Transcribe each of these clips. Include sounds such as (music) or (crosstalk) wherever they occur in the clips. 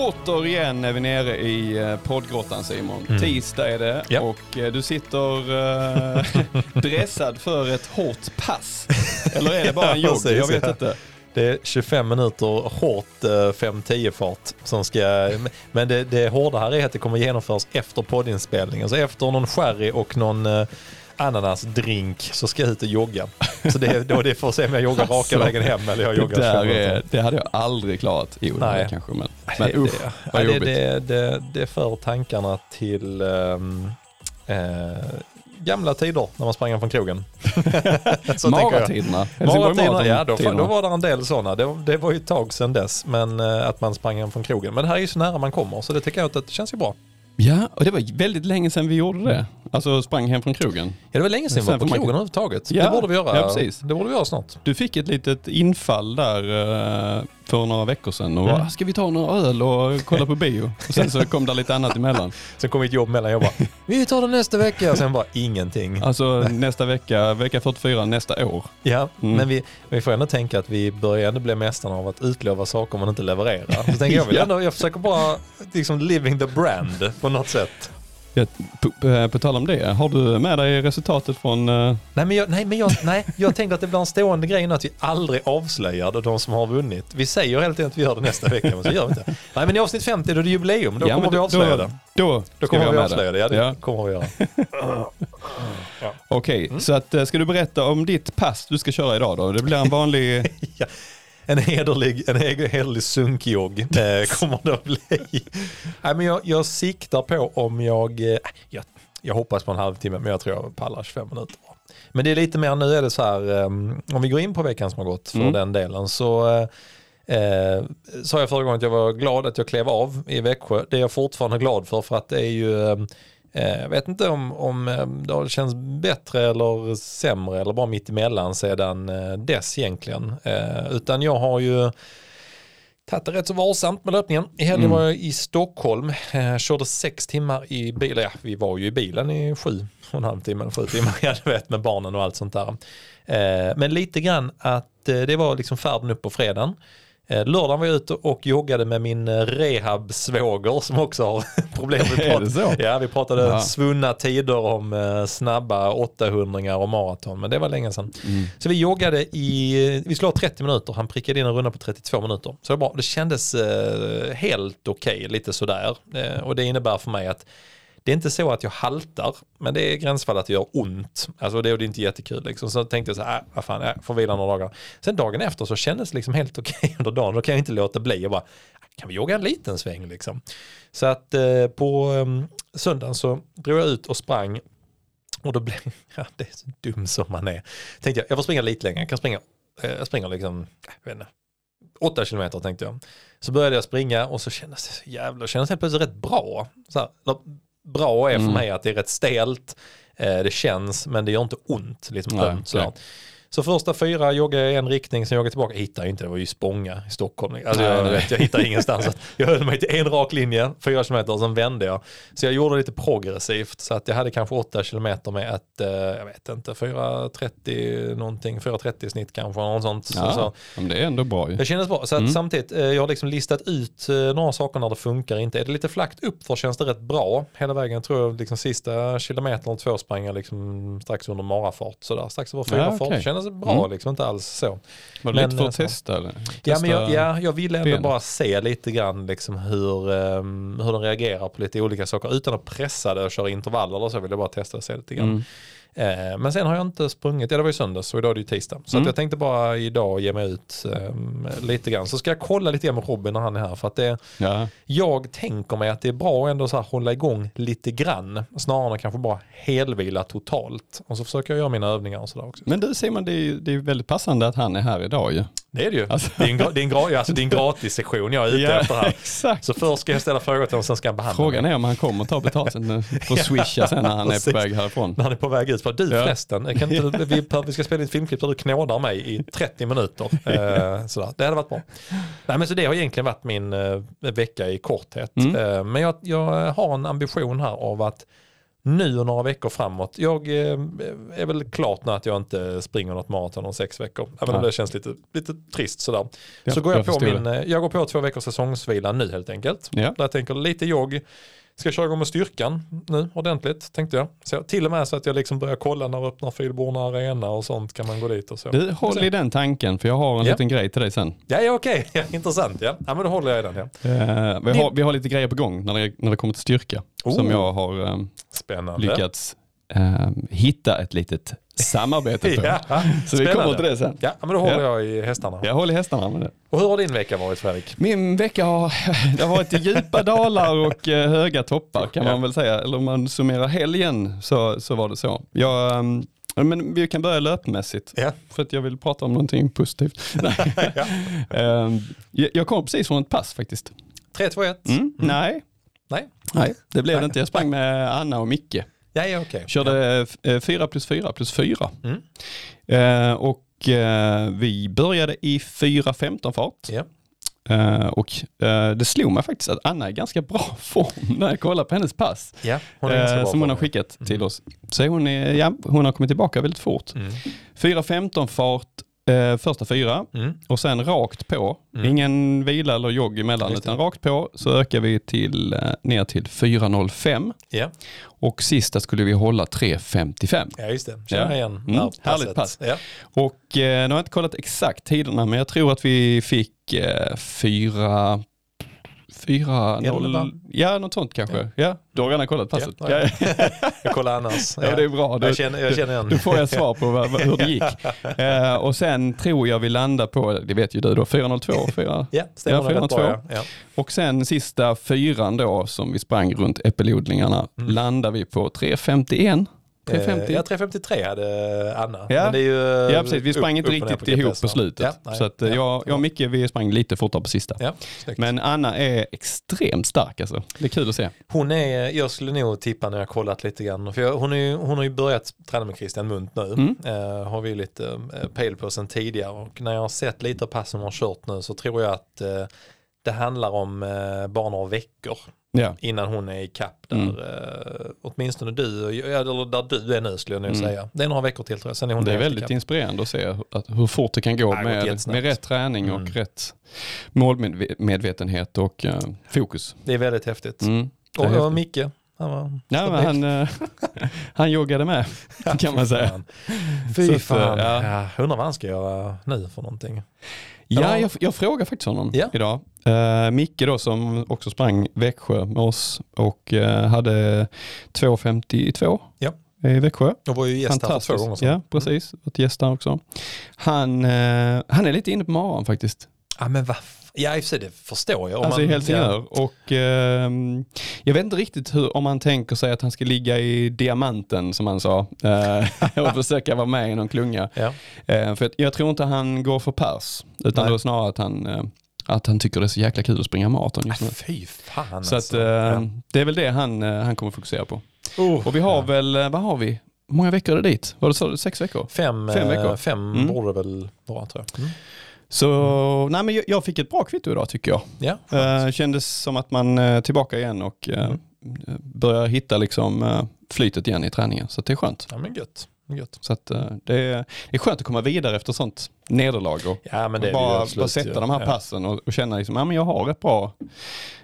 Återigen är vi nere i eh, poddgrottan Simon. Mm. Tisdag är det Ja. och eh, du sitter eh, (laughs) dressad för ett hårt pass. Eller är det bara en (laughs) jogg? Jag vet inte. Det är 25 minuter hårt eh, 5-10 fart som ska, men det, det hårda här är att det kommer genomföras efter poddinspelningen. Så efter någon sherry och någon eh, ananasdrink så ska jag ut och jogga. Så det, då det får se om jag joggar raka Alltså, vägen hem eller jag Det, joggar där 25 minuter. är, det hade jag aldrig klarat. Jo, det Nej. kanske men, men det, usch det, vad det, jobbigt. det, det, det för tankarna till ehm, eh, gamla tider när man sprang från krogen. (laughs) Maratiderna. Maratiderna, ja då, då var det en del sådana. Det, det var ju ett tag sedan dess, men eh, att man sprang från krogen. Men det här är ju så nära man kommer, så det tycker jag att det känns ju bra. Ja, och det var väldigt länge sedan vi gjorde det. Alltså sprang hem från krogen. Ja, det var länge sedan vi var på man- krogen överhuvudtaget. Ja, det borde vi göra. ja, precis. Det borde vi göra snart. Du fick ett litet infall där eh, för några veckor sedan och Mm. bara, ska vi ta några öl och kolla på bio? (laughs) Och sen så kom det lite annat emellan. Sen kom ett jobb mellan, jag bara, vi tar det nästa vecka. Sen bara ingenting. Alltså nästa vecka, vecka 44 nästa år. Ja, Mm. men vi, vi får ändå tänka att vi börjar ändå bli mästarna av att utlova saker man inte levererar. Så tänker jag, vill (laughs) Ja. ändå, jag försöker bara liksom living the brand något sätt. Ja, på, på, på tal om det, har du med dig resultatet från... eh, Nej, men jag, nej, men jag, nej, jag tänkte att det blir en stående grej nu att vi aldrig avslöjar de som har vunnit. Vi säger hela tiden att vi gör det nästa vecka, men så gör vi inte. Nej, men i avsnitt 50 då är det jubileum. Då ja, kommer men vi avslöja då, det. Då, Då kommer vi avslöja det. Ja, det Ja. kommer vi göra. Okej, Mm. så att, eh, ska du berätta om ditt pass du ska köra idag då? Det blir en vanlig... (laughs) Ja. En hederlig, en he- hederlig sunkjogg eh, kommer det att bli. Nej, men jag, jag siktar på om jag, eh, jag, jag hoppas på en halvtimme men jag tror jag pallar 25 minuter. Men det är lite mer, nu är det så här, eh, om vi går in på veckan som har gått för Mm. den delen så eh, eh, sa jag förra gången att jag var glad att jag klev av i Växjö. Det är jag fortfarande glad för för att det är ju eh, Eh, Jag vet inte om, om eh, det har känts bättre eller sämre eller bara mitt emellan sedan eh, dess egentligen. Eh, Utan jag har ju tagit det rätt så varsamt med löpningen. I helgen Mm. var jag i Stockholm, eh, körde sex timmar i bilen. Ja, vi var ju i bilen i sju och en halv timme, sju timmar, (laughs) jag vet med barnen och allt sånt där. Eh, Men lite grann att eh, det var liksom färden upp på fredagen. Eh, Lördagen var jag ute och joggade med min eh, rehab-svåger som också har (laughs) problem. Vi så? Ja, vi pratade Ja. svunna tider om eh, snabba 800 och maraton, men det var länge sedan. Mm. Så vi joggade i, vi skulle ha 30 minuter, han prickade in en runda på 32 minuter. Så det, var bra. det kändes helt okej, lite sådär. Och det innebär för mig att det är inte så att jag haltar, men det är gränsfall att det gör ont. Alltså det är det är inte jättekul. Liksom. Så tänkte jag så här, äh, vad fan, jag får vila några dagar. Sen dagen efter så kändes det liksom helt (laughs) okej under dagen. Då kan jag inte låta bli. Jag bara, kan vi jogga en liten sväng liksom? Så att eh, på eh, söndagen så drog jag ut och sprang. Och då blev, (laughs) ja det är så dum som man är. Tänkte jag, jag får springa lite längre. Jag kan springa, eh, jag springer liksom, äh, jag vet inte, 8 kilometer tänkte jag. Så började jag springa och så kändes det så jävla, kändes helt plötsligt rätt bra. Så här, bra är för Mm. mig att det är rätt stelt, eh, det känns men det gör inte ont. Liksom, Nej, ömt. Så första fyra joggade jag i en riktning, sen joggade jag tillbaka. Jag hittade inte, det var ju Spånga i Stockholm. Alltså jag, nej. jag hittade ingenstans. Jag höll mig till en rak linje, fyra kilometer, och sen vände jag. Så jag gjorde lite progressivt, så att jag hade kanske åtta kilometer med ett, eh, jag vet inte, 4.30 någonting, 4.30 snitt kanske, något sånt. Så, Ja, så. men det är ändå bra ju. Det kändes bra. Så att Mm. samtidigt, eh, jag har liksom listat ut eh, några saker när det funkar inte. Är det lite flackt upp för känns det rätt bra hela vägen. tror jag liksom sista kilometern eller två sprang jag liksom strax under marafart. Sådär. Strax över fyra Ja, fart. Kändes bra Mm. liksom, inte alls så. Var det men, lite för eh, att så. testa eller? Ja, men jag, ja, jag ville ändå ben. bara se lite grann liksom hur, ehm, hur den reagerar på lite olika saker. Utan att pressa det och köra intervaller eller så vill jag bara testa och se lite grann. Mm. Eh, men sen har jag inte sprungit, ja det var ju söndags och idag är det ju tisdag. Så Mm. att jag tänkte bara idag ge mig ut ehm, lite grann. Så ska jag kolla lite grann med Robin när han är här. För att det, Ja, jag tänker mig att det är bra att ändå så här hålla igång lite grann. Snarare än att kanske bara helvila totalt. Och så försöker jag göra mina övningar och sådär också. men du Simon, det är ju det är väldigt passande att han är här idag ju. Det är det ju. Alltså- Det är en, det är en, gra- alltså, det är en gratis sektion jag är ute Ja, efter här. exakt. Så först ska jag ställa frågor till honom, sen ska han behandla Frågan är om han kommer ta betalt sen, får (laughs) swisha sen när han är på väg härifrån. När han är på väg ut. För du Ja. förresten, kan inte, vi, vi ska spela ett filmklipp där du knådar mig i 30 minuter. (laughs) Eh, sådär. Det hade varit bra. Nej, men så det har egentligen varit min eh, vecka i korthet. Mm. Eh, men jag, jag har en ambition här av att nu och några veckor framåt. Jag eh, är väl klart nu att jag inte springer något maraton om sex veckor. Även om det känns lite, lite trist sådär. Ja, så går jag, jag på min, eh, jag går på två veckors säsongsvila nu helt enkelt. Ja. Där jag tänker lite jogg. Ska köra igång med styrkan nu ordentligt tänkte jag. Så till och med så att jag liksom börjar kolla när öppnar Filborna Arena och sånt kan man gå dit och så. Du, håll i den tanken för jag har en Ja. liten grej till dig sen. Ja, ja okej, (laughs) ja, intressant ja. Ja men då håller jag i den ja. Eh, vi, har, vi har lite grejer på gång när det, när det kommer till styrka. Som Oh. jag har Spännande. lyckats eh, hitta ett litet samarbete (laughs) på. Ja, Så vi kommer till det sen. Ja, men då håller Ja. jag i hästarna. Jag håller hästarna med det. Och hur har din vecka varit Fredrik? Min vecka har, (laughs) det har varit djupa dalar och eh, höga toppar kan Ja. man väl säga. Eller om man summerar helgen så, så var det så. Jag, ehm, men vi kan börja löpmässigt. Ja. För att jag vill prata om någonting positivt. (laughs) Ehm, jag kom precis från ett pass faktiskt. 3, 2, 1. Mm. Nej. Nej. Nej, det blev Nej. det inte. Jag sprang med Anna och Micke. Ja, ja okej. Körde eh, 4 plus 4 plus 4. Mm. Eh, och eh, vi började i 4.15 fart. Ja. Eh, och eh, det slog mig faktiskt att Anna är ganska bra (laughs) form när jag kollar på hennes pass. ja, hon eh, bra som hon har skickat till oss. Så hon, är, ja, hon har kommit tillbaka väldigt fort. Mm. 4.15 fart eh, första fyra Mm. och sen rakt på. Mm. Ingen vila eller jogg emellan utan rakt på så ökar vi till, eh, ner till 4.05 Ja. och sista skulle vi hålla 3.55. ja, just det. Känner Ja. igen Mm, här härligt passet. pass. Ja. Och eh, nu har jag inte kollat exakt tiderna men jag tror att vi fick eh, fyra, fyra, Elva. noll, ja något sånt kanske. Ja, du har redan kollat passet. Ja, Ja, (laughs) ja. Jag kollar annars. ja, det är bra. Jag Du, känner, jag känner igen. då får jag svar på vad, hur det gick. (laughs) Eh, och sen tror jag vi landar på, det vet ju du då, 402. 4. (laughs) Ja, stämmer Ja, nog rätt 402. bra. Ja. Ja. Och sen sista fyran då som vi sprang runt äppelodlingarna Mm. landar vi på 351. 350. Eh, Ja, 353 hade Anna. Ja. Men det är ju Ja precis, vi upp- sprang inte upp och ner riktigt ihop GPS, på slutet. Ja, så att eh, Ja. jag, jag och Micke vi sprang lite fortare på sista. Ja. Men Anna är extremt stark alltså. Det är kul att se. Hon är, jag skulle nog tippa när jag kollat lite grann, för jag, hon, är, hon har ju börjat träna med Christian Munt nu, Mm. eh, har vi lite eh, pejl på sen tidigare och när jag har sett lite av passen hon har kört nu så tror jag att eh, det handlar om eh, bara några veckor Ja. innan hon är i kapp där, Mm. eh, åtminstone du, jag- eller där du är nu skulle jag nog Mm. säga. Det är några veckor till tror jag, sen är hon Det är väldigt inspirerande att se att, hur fort det kan gå det med, med rätt träning och Mm. rätt målmedvetenhet och eh, fokus. Det är väldigt häftigt. Mm. Och, häftigt. Micke, han var Ja, men han, eh, (laughs) han joggade med kan man säga. Fan. Fy Så fan, eh, ja. ja. undrar vad han ska göra nu för någonting. Ja, Ja. jag, jag frågar faktiskt honom Ja. idag. Uh, Micke då som också sprang Växjö med oss och eh, hade 2.52 Ja. i Växjö. Jag var ju gäst här för två gånger sedan. Ja, precis. Varit gäst där också. Han, eh, han är lite inne på maran faktiskt. Ja men vad Ja i det förstår jag. Om alltså man- Helsingör. Och ehm, jag vet inte riktigt hur, om man tänker sig att han ska ligga i diamanten som han sa. eh, (laughs) och försöka vara med i någon klunga. Ja. Eh, för att jag tror inte han går för pers. Utan Nej. då snarare att han, eh, att han tycker det är så jäkla kul att springa maraton Ja. just nu. Fy fan Så att, alltså. eh, Ja. det är väl det han, eh, han kommer fokusera på. Oh, Och vi har ja. väl, eh, vad har vi? Hur många veckor är det dit? Var det så, sex veckor? Fem, fem fem, veckor. fem Mm. borde det väl vara tror jag. Mm. Så nej, men jag, fick ett bra kvitto idag tycker jag. Ja, Eh, kändes som att man är tillbaka igen och eh, Mm. börjar hitta liksom, eh, flytet igen i träningen. Så det är skönt. ja men gött. gött. Så att, eh, det, är, det är skönt att komma vidare efter sånt nederlag och, Ja men det bara, absolut bara sätta ju. de här ja. passen och, och känna liksom, ja, men jag har ett bra,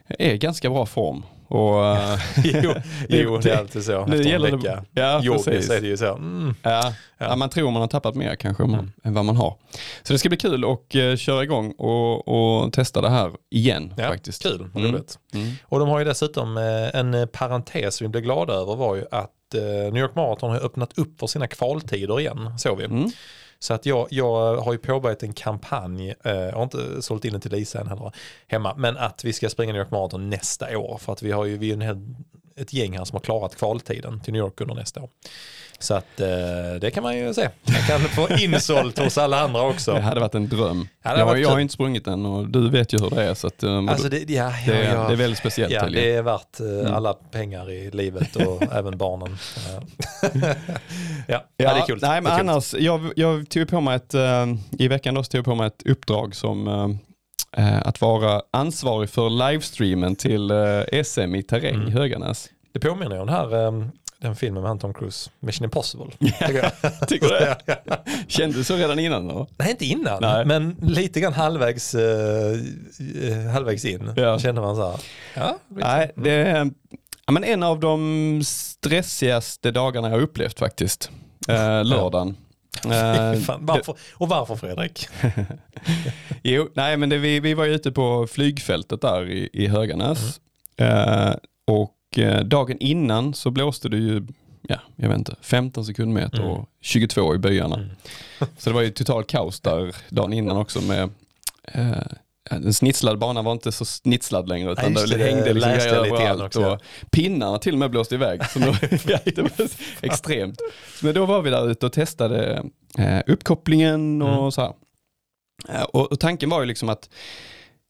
är ganska bra form. Och, eh, (laughs) jo, jo, det är alltid så. Efter gäller en det- vecka ja, yoga precis. så är det ju så. Mm. Ja, Ja. ja. man tror man har tappat mer kanske man, Mm. än vad man har. Så det ska bli kul att uh, köra igång och, och testa det här igen Ja, faktiskt. Kul, Mm. roligt. Mm. Och de har ju dessutom eh, en eh, parentes vi blev glada över var ju att eh, New York Marathon har öppnat upp för sina kvaltider igen, såg vi. Så att jag, jag har ju påbörjat en kampanj, eh, jag har inte sålt in den till Lisa än heller, hemma, men att vi ska springa New York Marathon nästa år. För att vi har ju, vi är en hel, ett gäng här som har klarat kvaltiden till New York under nästa år. Så att eh, det kan man ju se. Man kan få insålt hos alla andra också. Det hade varit en dröm. Jag, varit jag har inte sprungit den och du vet ju hur det är. Så att, um, Alltså det, ja, ja, det, ja. det är väldigt speciellt. Ja, det är värt eh, Mm. alla pengar i livet och (laughs) även barnen. (laughs) Ja. det är kul. Nej, men annars, jag, jag tog på mig ett, eh, i veckan då tog jag på mig ett uppdrag som eh, eh, att vara ansvarig för livestreamen till eh, SM i terräng Mm. i Höganäs. Det påminner ju om den här, eh, den filmen med han Tom Cruise, Mission Impossible. (laughs) tycker jag. (laughs) Tycker du det? (laughs) Kände du så redan innan då? Nej, inte innan, Nej. men lite grann halvvägs, eh, eh, halvvägs in Ja. kände man så här. Ja, Nej, det är ja, men en av de stressigaste dagarna jag har upplevt faktiskt. Eh, lördagen. Eh, Fan, varför, och varför Fredrik? Jo, nej men det, vi, vi var ju ute på flygfältet där i, i Höganäs. Eh, och eh, dagen innan så blåste det ju, ja, jag vet inte, 15 sekundmeter Mm. och 22 i byarna. Mm. (laughs) Så det var ju total kaos där dagen innan också med eh, den snitslade banan var inte så snitslad längre utan Ja, det, det, det hängde liksom grejer överallt. också, Och pinnarna till och med blåste iväg. Så då, (laughs) det var (laughs) extremt. Men då var vi där ute och testade eh, uppkopplingen och Mm. så här. Eh, Och, och tanken var ju liksom att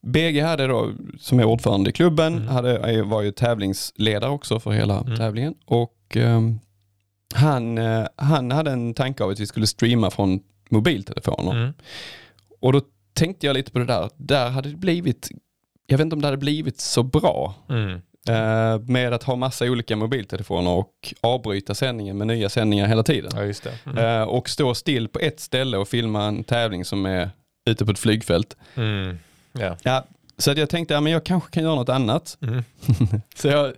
BG hade då, som är ordförande i klubben, Mm. hade, var ju tävlingsledare också för hela Mm. tävlingen. Och ehm, han, eh, han hade en tanke av att vi skulle streama från mobiltelefoner. Mm. Och då tänkte jag lite på det där. Där hade det blivit, jag vet inte om det hade blivit så bra Mm. eh, med att ha massa olika mobiltelefoner och avbryta sändningen med nya sändningar hela tiden. Ja. Mm. Eh, och stå still på ett ställe och filma en tävling som är ute på ett flygfält. Mm. Ja. Ja, så att jag tänkte, ja, men jag kanske kan göra något annat. Mm. (laughs) Så jag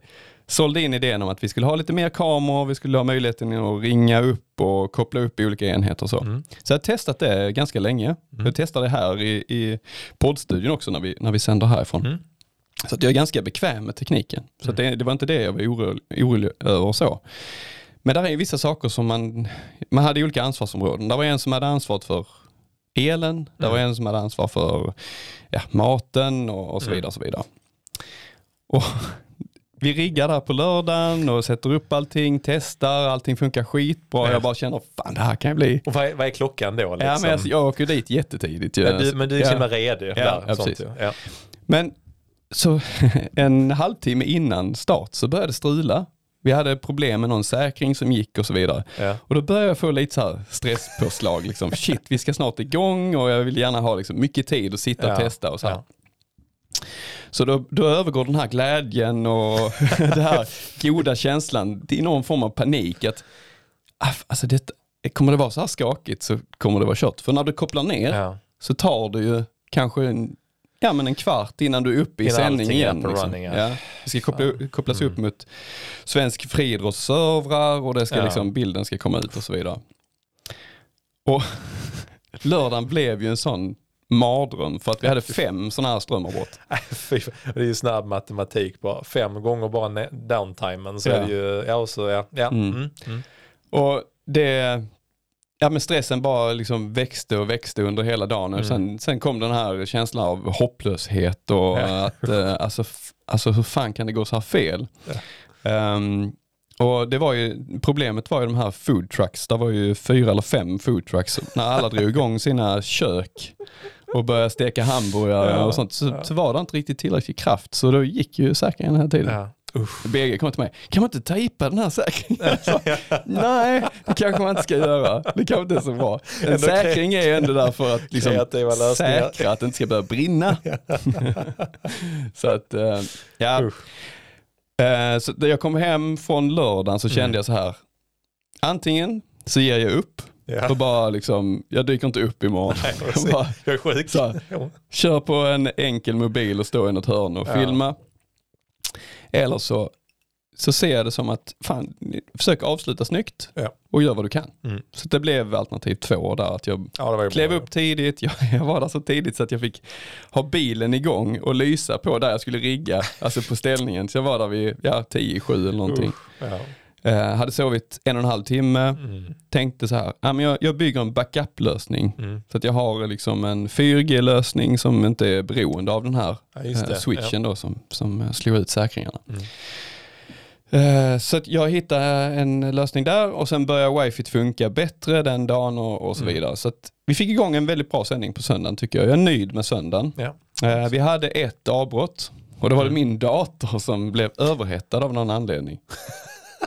sålde in idén om att vi skulle ha lite mer kameror, vi skulle ha möjligheten att ringa upp och koppla upp i olika enheter och så. Mm. Så jag har testat det ganska länge. Mm. Jag testade det här i, i poddstudion också när vi, när vi sänder härifrån. Mm. Så att jag är ganska bekväm med tekniken. Så att Mm. det, det var inte det jag var orolig, orolig över så. Men där är vissa saker som man, man hade olika ansvarsområden. Det var en som hade ansvaret för elen, det var Mm. en som hade ansvar för ja, maten och, och så Mm. vidare. Och så vidare. Och (laughs) vi riggar där på lördagen och sätter upp allting, testar, allting funkar skitbra. Ja. Jag bara känner, fan det här kan ju bli Och vad är, vad är klockan då? Liksom? Ja, men alltså, jag åker dit jättetidigt. ju. men, du, men du är så Ja. himla redig Ja, ja, sånt, ja. Men så (laughs) en halvtimme innan start så började det strula. Vi hade problem med någon säkring som gick och så vidare. Ja. Och då började jag få lite så här stresspåslag. Liksom. (laughs) Shit, vi ska snart igång och jag vill gärna ha liksom mycket tid att sitta och Ja, testa och så här. Så då, då övergår den här glädjen och (laughs) den här goda känslan till någon form av panik. Att, ah, alltså det, kommer det vara så här skakigt så kommer det vara kört. För när du kopplar ner Ja. så tar det ju kanske en, ja, men en kvart innan du är uppe i Innan sändning igen. Liksom. running, ja. Ja. Det ska koppla, kopplas upp Mm. mot svensk friidrottsservrar och det ska Ja. liksom, bilden ska komma ut och så vidare. Och (laughs) lördagen blev ju en sån mardröm för att vi hade fem sådana här strömavbrott. (laughs) Det är ju snabb matematik bara. Fem gånger bara downtimen så Ja. är det ju, ja och så ja. ja. Mm. Mm. Mm. Och det, ja men stressen bara liksom växte och växte under hela dagen. Och Mm. sen, sen kom den här känslan av hopplöshet och Ja. att, eh, alltså, alltså hur fan kan det gå så här fel? Ehm, och det var ju, problemet var ju de här food trucks, det var ju fyra eller fem food trucks. När alla drog igång sina kök och började steka hamburgare Ja, och sånt så, ja. så var det inte riktigt tillräcklig kraft. Så då gick ju säkringen hela tiden. Ja. Usch. BG kom till mig, kan man inte tejpa den här säkringen? (laughs) Nej, det kanske man inte ska göra. Det kanske inte är så bra. (laughs) En Ändå säkring är ändå där för att (laughs) liksom säkra att det inte ska börja brinna. så att, eh, ja. Usch. Eh, Så när jag kom hem från lördagen så kände Mm. jag så här, antingen så ger jag upp Ja. och bara liksom, jag dyker inte upp imorgon. Nej, jag bara, Jag är sjuk. Så. Kör på en enkel mobil och stå i något hörn och Ja. filma. Eller så, så ser jag det som att, fan, försök avsluta snyggt Ja. och gör vad du kan. Mm. Så det blev alternativ två där, att jag Ja, klev upp tidigt, (laughs) jag, jag var där så tidigt så att jag fick ha bilen igång och lysa på där jag skulle rigga, alltså på ställningen. Så jag var där vid ja, 10 7 eller någonting. Ja. Eh, hade sovit en och en halv timme, Mm. tänkte så här, ja, men jag, jag bygger en backup-lösning. Mm. Så att jag har liksom en 4G-lösning som inte är beroende av den här Ja, eh, switchen då som, som eh, slog ut säkringarna. Mm. Eh, Så att jag hittade en lösning där och sen började wifi funka bättre den dagen och, och så Mm. vidare. Så att vi fick igång en väldigt bra sändning på söndagen tycker jag. Jag är nöjd med söndagen. Ja. Eh, Vi hade ett avbrott och då var det Mm. min dator som blev överhettad av någon anledning. (laughs)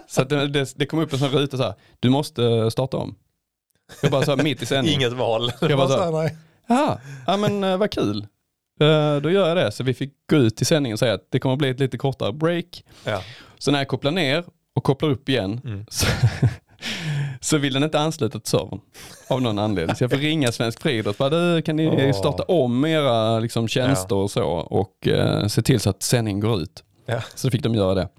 så att det, det, det kom upp en sån ruta så här, du måste starta om. Jag bara så här, mitt i (laughs) sändningen. Inget val. Jag bara så här. (laughs) Jaha, ja men eh, vad kul. Eh, då gör jag det. Så vi fick gå ut i sändningen och säga att det kommer bli ett lite kortare break. Ja. Så när jag kopplar ner och kopplar upp igen Mm. så, (laughs) så vill den inte ansluta till servern av någon anledning. Så jag får ringa Svensk Friidrott. Bara, "Du, Kan ni Åh. starta om era liksom, tjänster och så och eh, se till så att sändningen går ut. Ja. Så fick de göra det.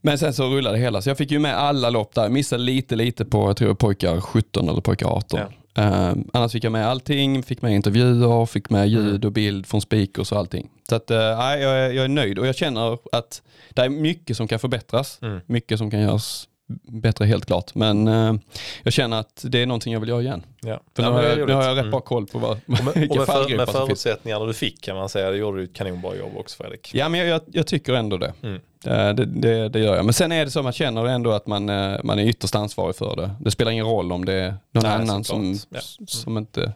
Men sen så rullade det hela, så jag fick ju med alla lopp där. Missade lite, lite på, jag tror pojkar 17 eller pojkar 18. Eh, annars fick jag med allting, fick med intervjuer, fick med ljud och bild från speakers och allting. Så att, nej, jag, är, jag är nöjd och jag känner att det är mycket som kan förbättras. Mm. Mycket som kan göras bättre helt klart. Men eh, jag känner att det är någonting jag vill göra igen. Ja. För Ja, nu, har det jag, nu har jag rätt bra koll på vad, Och med, (laughs) och vilka med, för, fallgropar med som finns. förutsättningarna du fick kan man säga, det gjorde du ett kanonbra jobb också Fredrik. Ja, men jag, jag, jag tycker ändå det. Mm. Eh, Det, det. Det gör jag. Men sen är det så man känner ändå att man, eh, man är ytterst ansvarig för det. Det spelar ingen roll om det är någon Nej, annan som. Ja. som inte...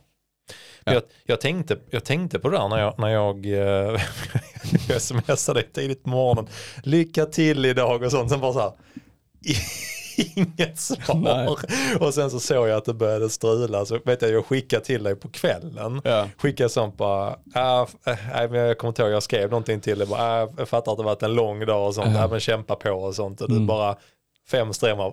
Men Jag, jag, tänkte, jag tänkte på det där när jag, när jag, eh, (laughs) jag smsade dig tidigt på morgonen. Lycka till idag och sånt. Sen bara så här. (laughs) Inget svar. Nej. Och sen så såg jag att det började strula. Så vet jag, jag skickade till dig på kvällen. Ja. Skickade sånt bara, ah, äh, men jag kommer inte ihåg, jag skrev någonting till dig. Bara, ah, jag fattar att det varit en lång dag och sånt. Ja. Ja. men kämpa på och sånt. Och du Mm. bara, fem strömmar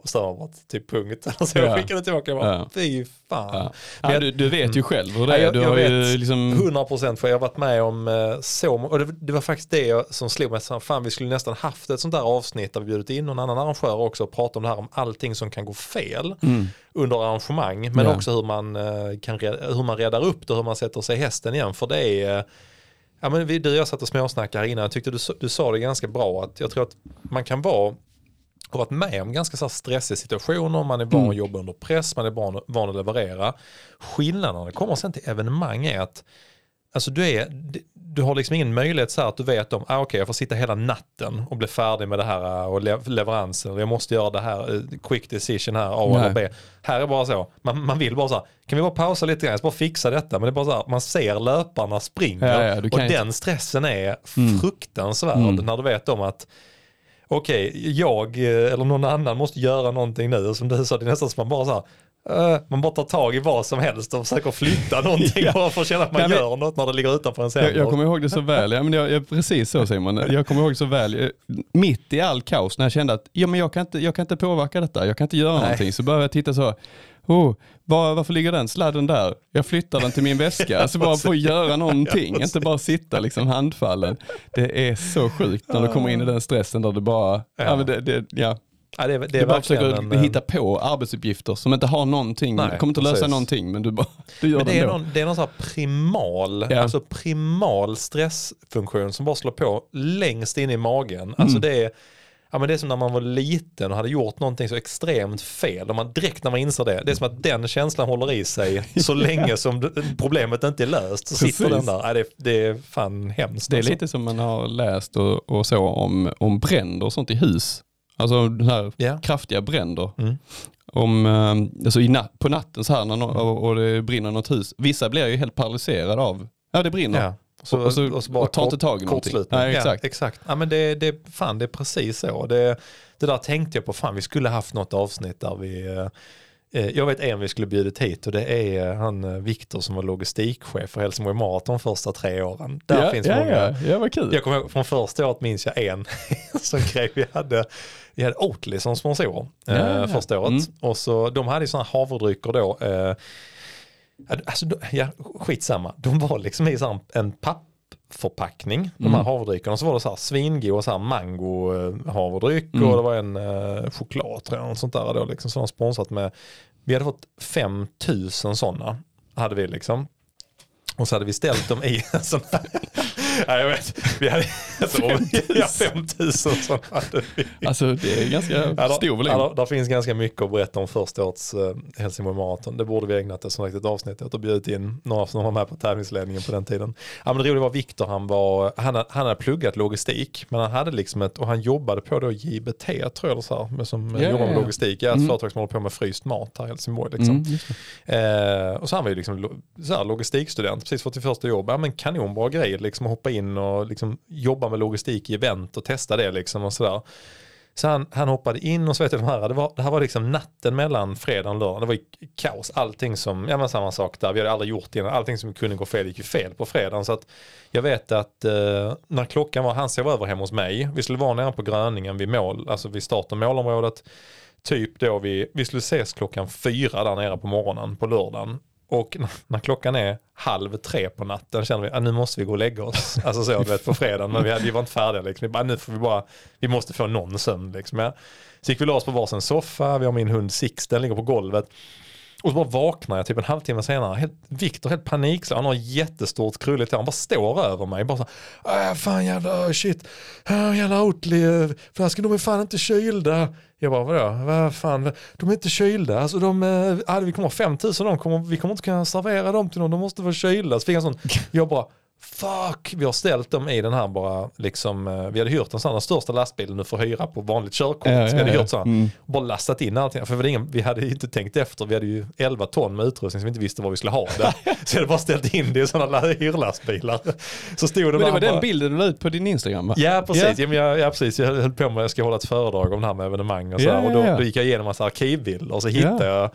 typ punkt. Så Ja. jag skickade tillbaka och bara, Ja. fy fan. Ja. Ja, jag- du, du vet ju själv hur det är. jag- Du jag har ju vet. liksom... 100 procent för jag har varit med om eh, så och det, det var faktiskt det jag- som slog mig. Fan vi skulle nästan haft ett sånt där avsnitt där vi bjudit in någon annan arrangör också och pratat om det här om allting som kan gå fel Mm. under arrangemang. Men också hur man, eh, kan, hur man räddar upp det, hur man sätter sig i hästen igen. För det är, eh, ja men vi, du och jag satt och småsnackade här innan, jag tyckte du, du sa det ganska bra att jag tror att man kan vara har varit med om ganska så stressiga situationer, man är van Mm. att jobba under press, man är van, van att leverera. Skillnaden när det kommer sen till evenemang är att alltså du, är, du har liksom ingen möjlighet så här att du vet om, ah, okej jag får sitta hela natten och bli färdig med det här eh, och le leveransen, jag måste göra det här, eh, quick decision här, A eller. B. Här är bara så, man, man vill bara så här, kan vi bara pausa lite grann, jag ska bara fixa detta, men det är bara så här, man ser löparna springa Ja, ja, och den stressen är Mm. fruktansvärd Mm. när du vet om att okej, jag eh, eller någon annan måste göra någonting nu. Som du sa, det är nästan som man bara så här, eh, man bara tar tag i vad som helst och försöker flytta (laughs) någonting Ja. bara för att känna att man Nej, men- gör något när det ligger utanför en Jag, jag kommer ihåg det så väl. Ja, men jag, jag, precis så Simon. Jag kommer ihåg så väl. eh, Mitt i all kaos när jag kände att ja, men jag, kan inte, jag kan inte påverka detta. Jag kan inte göra Nej. någonting. Så började jag titta så. Oh, var, varför ligger den sladden där? Jag flyttar den till min väska. Alltså bara få (laughs) göra någonting. Inte bara sitta liksom handfallen. Det är så sjukt när du kommer in i den stressen där du bara, ja. Ja. det, det, ja. ja, det, det du bara försöker en, hitta på arbetsuppgifter som inte har någonting, Nej, kommer inte lösa precis. någonting men du, bara, du gör Men det är, ändå. någon, det är någon sån här primal, Ja. alltså primal stressfunktion som bara slår på längst in i magen. Alltså Mm. det är, ja men det är som när man var liten och hade gjort någonting så extremt fel. Och man direkt när man inser det, det är som att den känslan håller i sig (laughs) så länge som problemet inte är löst. Så sitter Precis. den där, ja, det, det är fan hemskt. Det är alltså. lite som man har läst och, och så om, om bränder och sånt i hus. Alltså den här Ja. kraftiga bränder. Mm. Om, eh, alltså i nat- på natten så här när nå- och, och det brinner något hus. Vissa blir ju helt paralyserade av, ja det brinner. Ja. Så, Och- och så- och tar inte tag i någonting. Nej, exakt. Ja, exakt. Ja, men det, det, fan, det är precis så. Det, det där tänkte jag på, fan vi skulle haft något avsnitt där vi eh, eh, jag vet en vi skulle bjudit hit och det är eh, han Viktor som var logistikchef för Helsingborg Marathon första tre åren. Där ja, finns ja, många. Ja, ja, vad kul. Jag kommer från första året minns jag en (laughs) som grej. Vi hade, vi hade Oatly som sponsor Ja, ja. första året. Mm. Och så, de hade ju sådana havredrycker då. Eh, alltså, ja, skitsamma. De var liksom i en pappförpackning, de här Mm. havredryckerna. Så var det så här svingod så här mango eh, havredryck Mm. och det var en eh, choklad tror jag. Och sånt där då, liksom, som de sponsrat med. Vi hade fått 5000 sådana. Hade vi liksom. Och så hade vi ställt dem i en sån här. Ja, jag vet. Vi hade alltså, ja, 5000 sådana hade vi. Alltså det är ganska Ja, där, stor volym. ja, där, där finns ganska mycket att berätta om första årets uh, Helsingborg Marathon. Det borde vi ägnat ett riktigt avsnitt åt och bjudit in några som var med på tävlingsledningen på den tiden. Ja, men det roliga var Viktor, han, var, han, hade- han hade pluggat logistik men han hade liksom ett, och han jobbade på då JBT tror jag det så här, med, som Ja, jobbar med logistik. Ja, ett Mm. företag som håller på med fryst mat här i Helsingborg. Liksom. Mm. Eh, och så han var ju liksom så här, logistikstudent, precis fått sitt första jobb. Ja, men kanonbra grej, liksom att hoppa in och liksom jobba med logistik i event och testa det liksom och sådär. Så han, han hoppade in och så vet jag de här, det, var, det här var liksom natten mellan fredag och lördag. Det var ju kaos, allting som, ja men samma sak där, vi hade aldrig gjort det innan, allting som kunde gå fel gick ju fel på fredagen. Så att jag vet att eh, när klockan var, han sov över hemma hos mig, vi skulle vara nere på Gröningen vid mål, alltså vid start och målområdet. Typ då vi, vi skulle ses klockan fyra där nere på morgonen på lördagen. Och när, klockan är halv tre på natten känner vi att nu måste vi gå och lägga oss. (laughs) Alltså så, du vet, på fredagen, men vi, hade, vi var inte färdiga. Liksom. Vi bara, nu får vi bara, vi måste få någon sömn. Liksom. Så gick vi oss på varsin soffa, vi har min hund Sixten, ligger på golvet. Och så bara vaknar jag typ en halvtimme senare. Helt, Viktor helt panikslagen, Han har jättestort krulligt hår. Han bara står över mig. Bara så här, äh, fan jävla shit. Äh, jävla Oatly. Flaskan de är fan inte kylda. Jag bara vadå? Vad fan? De är inte kylda. Alltså de, eh, äh, vi kommer ha 5000 de kommer, vi kommer inte kunna servera dem till någon. De måste vara kylda. Så fick jag sån, jag bara fuck, vi har ställt dem i den här bara, liksom, eh, vi hade hyrt en sån, den största lastbilen du får hyra på vanligt körkort. Ja, vi hade ja, hyrt sån, Mm. bara lastat in allting. För var ingen, vi hade ju inte tänkt efter, vi hade ju 11 ton med utrustning som vi inte visste var vi skulle ha det. (laughs) så jag hade bara ställt in det i sådana hyrlastbilar. Så stod det Men det bara, var den bara, bilden du la ut på din Instagram va? Ja precis, Ja. ja. men jag, ja, precis. jag höll på med, jag ska hålla ett föredrag om det här med evenemang och så Ja, här. Och då, då gick jag igenom massa arkivbilder och så hittade jag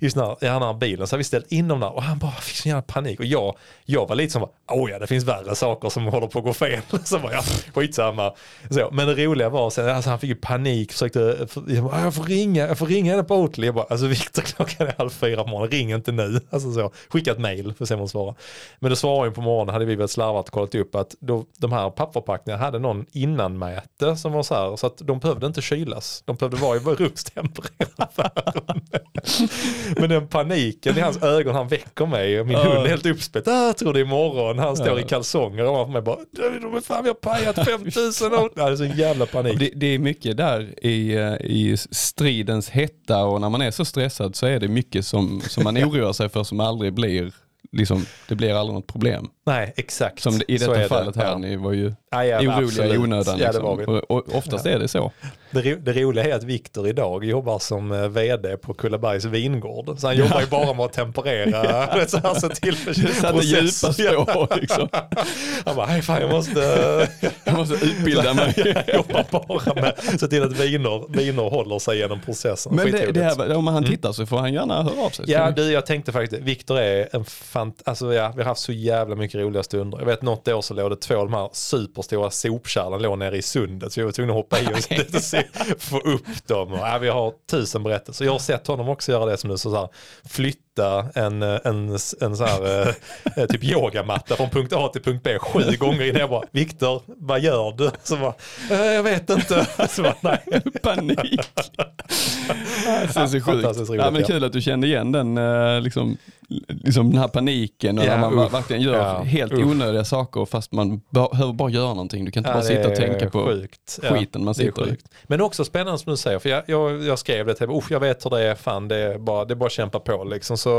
just när, i den här bilen så har vi ställt in dem där och han bara fick sån jävla panik och jag, jag var lite som bara, åh ja det finns värre saker som håller på att gå fel. (laughs) Så bara, ja skitsamma. Så, men det roliga var sen, alltså han fick ju panik, försökte, jag, bara, jag får ringa, jag får ringa henne på Oatly. Jag bara, alltså Viktor (laughs) klockan är halv fyra på morgonen, ring inte nu. (laughs) Alltså så, skicka ett mail för att se om hon svarar. Men då svarade hon på morgonen, hade vi väl slarvat och kollat upp att då, de här pappförpackningarna hade någon innanmäte som var så här, så att de behövde inte kylas. De behövde vara i rumstempererade. Men den paniken i hans ögon, han väcker mig och min hund är helt uppspett. Ah, jag tror det är imorgon. Han står i kalsonger ovanför mig bara, "Du, de är fan vi har pajat 5000 år. Det är så jävla panik. Det, det är mycket där i, eh, i stridens hetta och när man är så stressad så är det mycket som, som man (laughs) oroar sig för som aldrig blir, liksom, det blir aldrig något problem. Nej, exakt. Som i detta är det. fallet här, Ja. ni var ju Ja, ja, oroliga absolut. i onödan. Ja, det Liksom. var vi. och, oftast är det så. Det, det roliga är att Viktor idag jobbar som eh, vd på Kullabergs vingård. Så han jobbar ju bara med att temperera, (laughs) ja. så här, se till satte djupa spår, liksom. (laughs) Han bara, hej fan jag måste, Jag måste utbilda mig. (laughs) jag jobbar bara med se till att viner, viner håller sig genom processen. Men det, det här, om han tittar så får han gärna höra av sig. Mm. Ja du, jag tänkte faktiskt, Viktor är en fant... Alltså ja, vi har haft så jävla mycket roliga stunder. Jag vet något år så låg det två av de här superstora sopkärlen låg nere i sundet så jag var tvungen att hoppa i och lite se, (laughs) få upp dem. Och, ja, vi har tusen berättelser. Jag har sett honom också göra det som du sa, flytta flytta en, en, en så här, eh, typ yogamatta från punkt A till punkt B sju gånger innan jag bara, Viktor, vad gör du? Så bara, "Eh, jag vet inte. (laughs) Så bara, nej. (laughs) Panik. är så sjukt. Ja, men kul att du kände igen den, eh, liksom, liksom den här paniken och Ja, när man usch. verkligen gör Ja, helt usch. onödiga saker fast man behöver bara göra någonting. Du kan inte Ja, bara sitta och tänka på sjukt. skiten man sitter i. Men också spännande som du säger, för jag, jag, jag skrev det till "Usch, jag vet hur det är, fan det är bara, det är bara att kämpa på liksom. Så,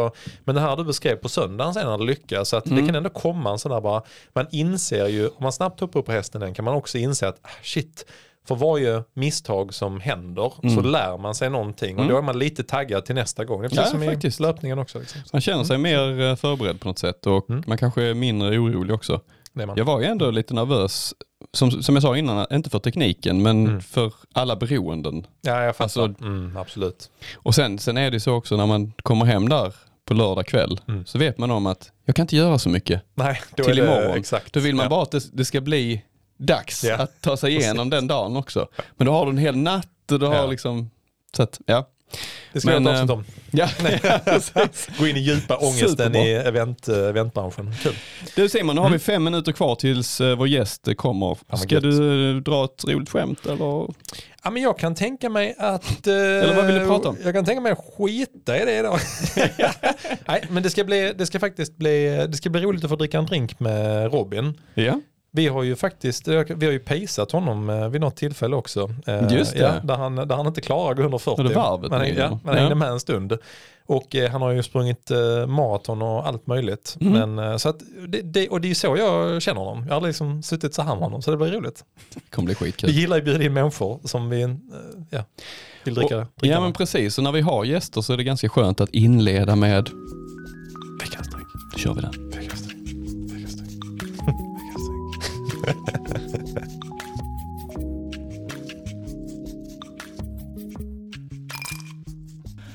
men det här du beskrev på söndagen sen lyckas, så att Mm. det kan ändå komma en sån där bara, man inser ju, om man snabbt hoppar upp på hästen den kan man också inse att ah, shit, för varje misstag som händer så Mm. lär man sig någonting och då är man lite taggad till nästa gång. Det är precis Ja, som faktiskt. i löpningen också. Liksom. Så Man känner sig mer eh, förberedd på något sätt och Mm. man kanske är mindre orolig också. Jag var ju ändå lite nervös, som, som jag sa innan, inte för tekniken men Mm. för alla beroenden. Ja, jag fattar. Alltså- mm, absolut. Och sen, sen är det så också när man kommer hem där på lördag kväll Mm. så vet man om att jag kan inte göra så mycket. Nej, då Till är det, imorgon. Exakt. Då vill man Ja. bara att det, det ska bli dags Ja. att ta sig igenom den dagen också. Men då har du en hel natt och du har Ja. liksom, så att, ja. Det ska Men, jag ta avsnitt eh, om. (laughs) ja. precis. Gå in i djupa ångesten Superbra. i event, eh, eventbranschen. Kul. Du Simon, nu har Mm. vi fem minuter kvar tills eh, vår gäst eh, kommer. men Ska gött. du eh, dra ett roligt skämt eller? Ja, men jag kan tänka mig att... eh, Eller vad vill du prata om? Jag kan tänka mig att skita i det idag. (laughs) Nej, men det ska, bli, det ska faktiskt bli, det ska bli roligt att få dricka en drink med Robin. Ja. Vi har ju faktiskt, vi har ju pejsat honom eh, vid något tillfälle också. Eh, Just det. Ja, där, han, där han inte klarar att gå under 40. Var det varvet men, ja, men han hängde Ja. med en stund. Och eh, han har ju sprungit eh, maraton och allt möjligt. Mm. Men, eh, så att, det, det, och det är ju så jag känner honom. Jag har liksom suttit så här med honom så det blir roligt. Det kommer bli Vi skitkul. gillar ju att bjuda in människor som vi eh, ja, vill dricka, Och, dricka ja med. men precis, och när vi har gäster så är det ganska skönt att inleda med Veckans drink. Då kör vi den. Veckans.